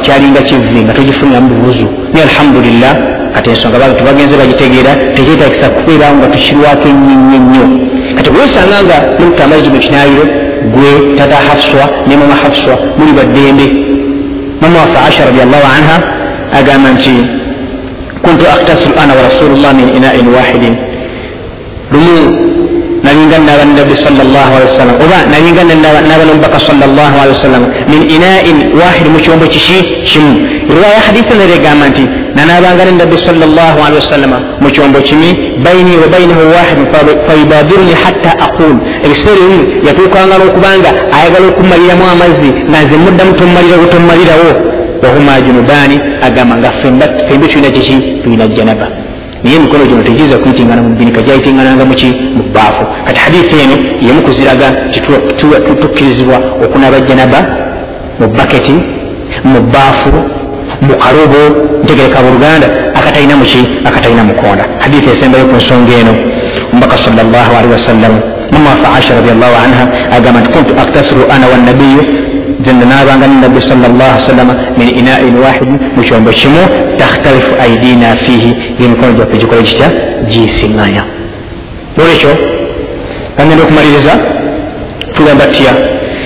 kyalinga kivi nga togifuniramu bubuzu naye alhamdulillah kati ensonga tubagenze bagitegeera tekyetagisa kubeerawo nga tukirwako ennyinyi nnyo kati bwesanga nga mulita amazzi mu kinayiro gwe tata hafswa ne mama hafswa muli baddembe. Mama waffe aisha radiallahu anha agamba nti kuntu aktasiru ana wa rasulullah min inain wahidin. Lumu nalinga naba nabbi sawasalam oba nalinga naba nomubaka sawasalam min inain wahidi mu kyombo kiki kimu riwaya hadisi nere egamba nti nanabanga ne nabbi sawasalama mu kyombo kimi baini wa bainahu wahidin fayubadiruni hatta aqul. Ebiseera ebimu yatuukanga n'okubanga ayagala okumaliramu amazzi nga nze muddamu tomalira butomalirawo wahuma junubaani agamba nga fembe tulina kiki tulina janaba naye emikono gino tegiza kuyitingana mubinika gyayitingananga muki mu bbaafu kati hadithi eno yemu kuziraga tukkirizibwa okunaba janaba mu baketi mu bbaafu mu kalubo ntegereka buluganda akatalina muki akatalina mukonda hadithi esembayo ku nsonga eno omubaka salllahalihi wasallam mamawafe aisha radiallahu anha agamba nti kuntu aktasiru ana wannabiyu zenda nabanga nenabbi salllahsalama min inain wahidin mu kyombo kimu takhtalifu aidina fihi emikono gyaffe gikole kitya gisiŋŋanya olwekyo kagenda okumaliriza tugamba tya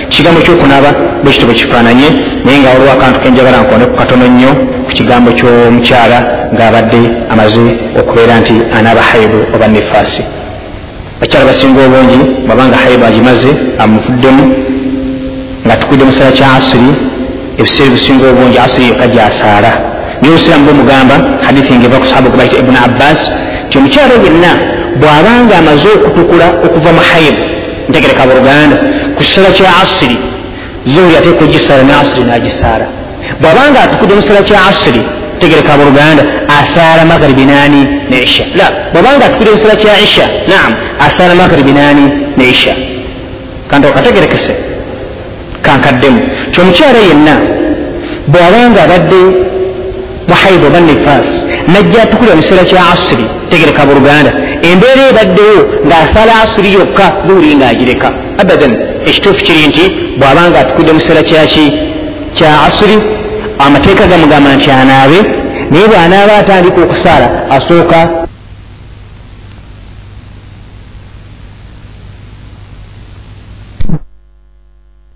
kigambo kyokunaaba bwekito bwe kifaananye naye nga waliwo akantu kenjagala nkonde ku katono nnyo ku kigambo ky'omukyala ng'abadde amaze okubeera nti anaaba haibu oba nefaasi bakyala basinga obungi bwabanga haibu agimaze amuvuddemu nga tukwidde musala kya asiri ebiseera ebisinga obungi asiri yokka gyasaala naye obusiraamu bwemugamba hadithi ngeva ku sahaba kubaita ibuni abbas ti omukyalo yenna bw'abanga amaze okutukula okuva mu haibu ntegereka buluganda ku kisala kya asiri zuhuri ateeka ogisaala ne asiri n'agisaala bw'abanga atukudde musala kya asiri tegereka buluganda asaala magaribi nani ne isha. La bw'abanga atukudde musala kya isha naam asaala magaribi nani ne isha. Kanti okategerekese kankaddemu. Kyomukyala yenna. Bw'abanga abadde muhaibu oba nefas najja atukulira mukiseera kya asiri tegereka buluganda embeera ebaddewo ng'asala asiri yokka zuuri ng'agireka abadan ekituufu kiri nti bw'abanga atukudde mu kiseera kyaki kya asiri amateeka gamugamba nti anaabe naye bw'anaaba atandika okusaala asooka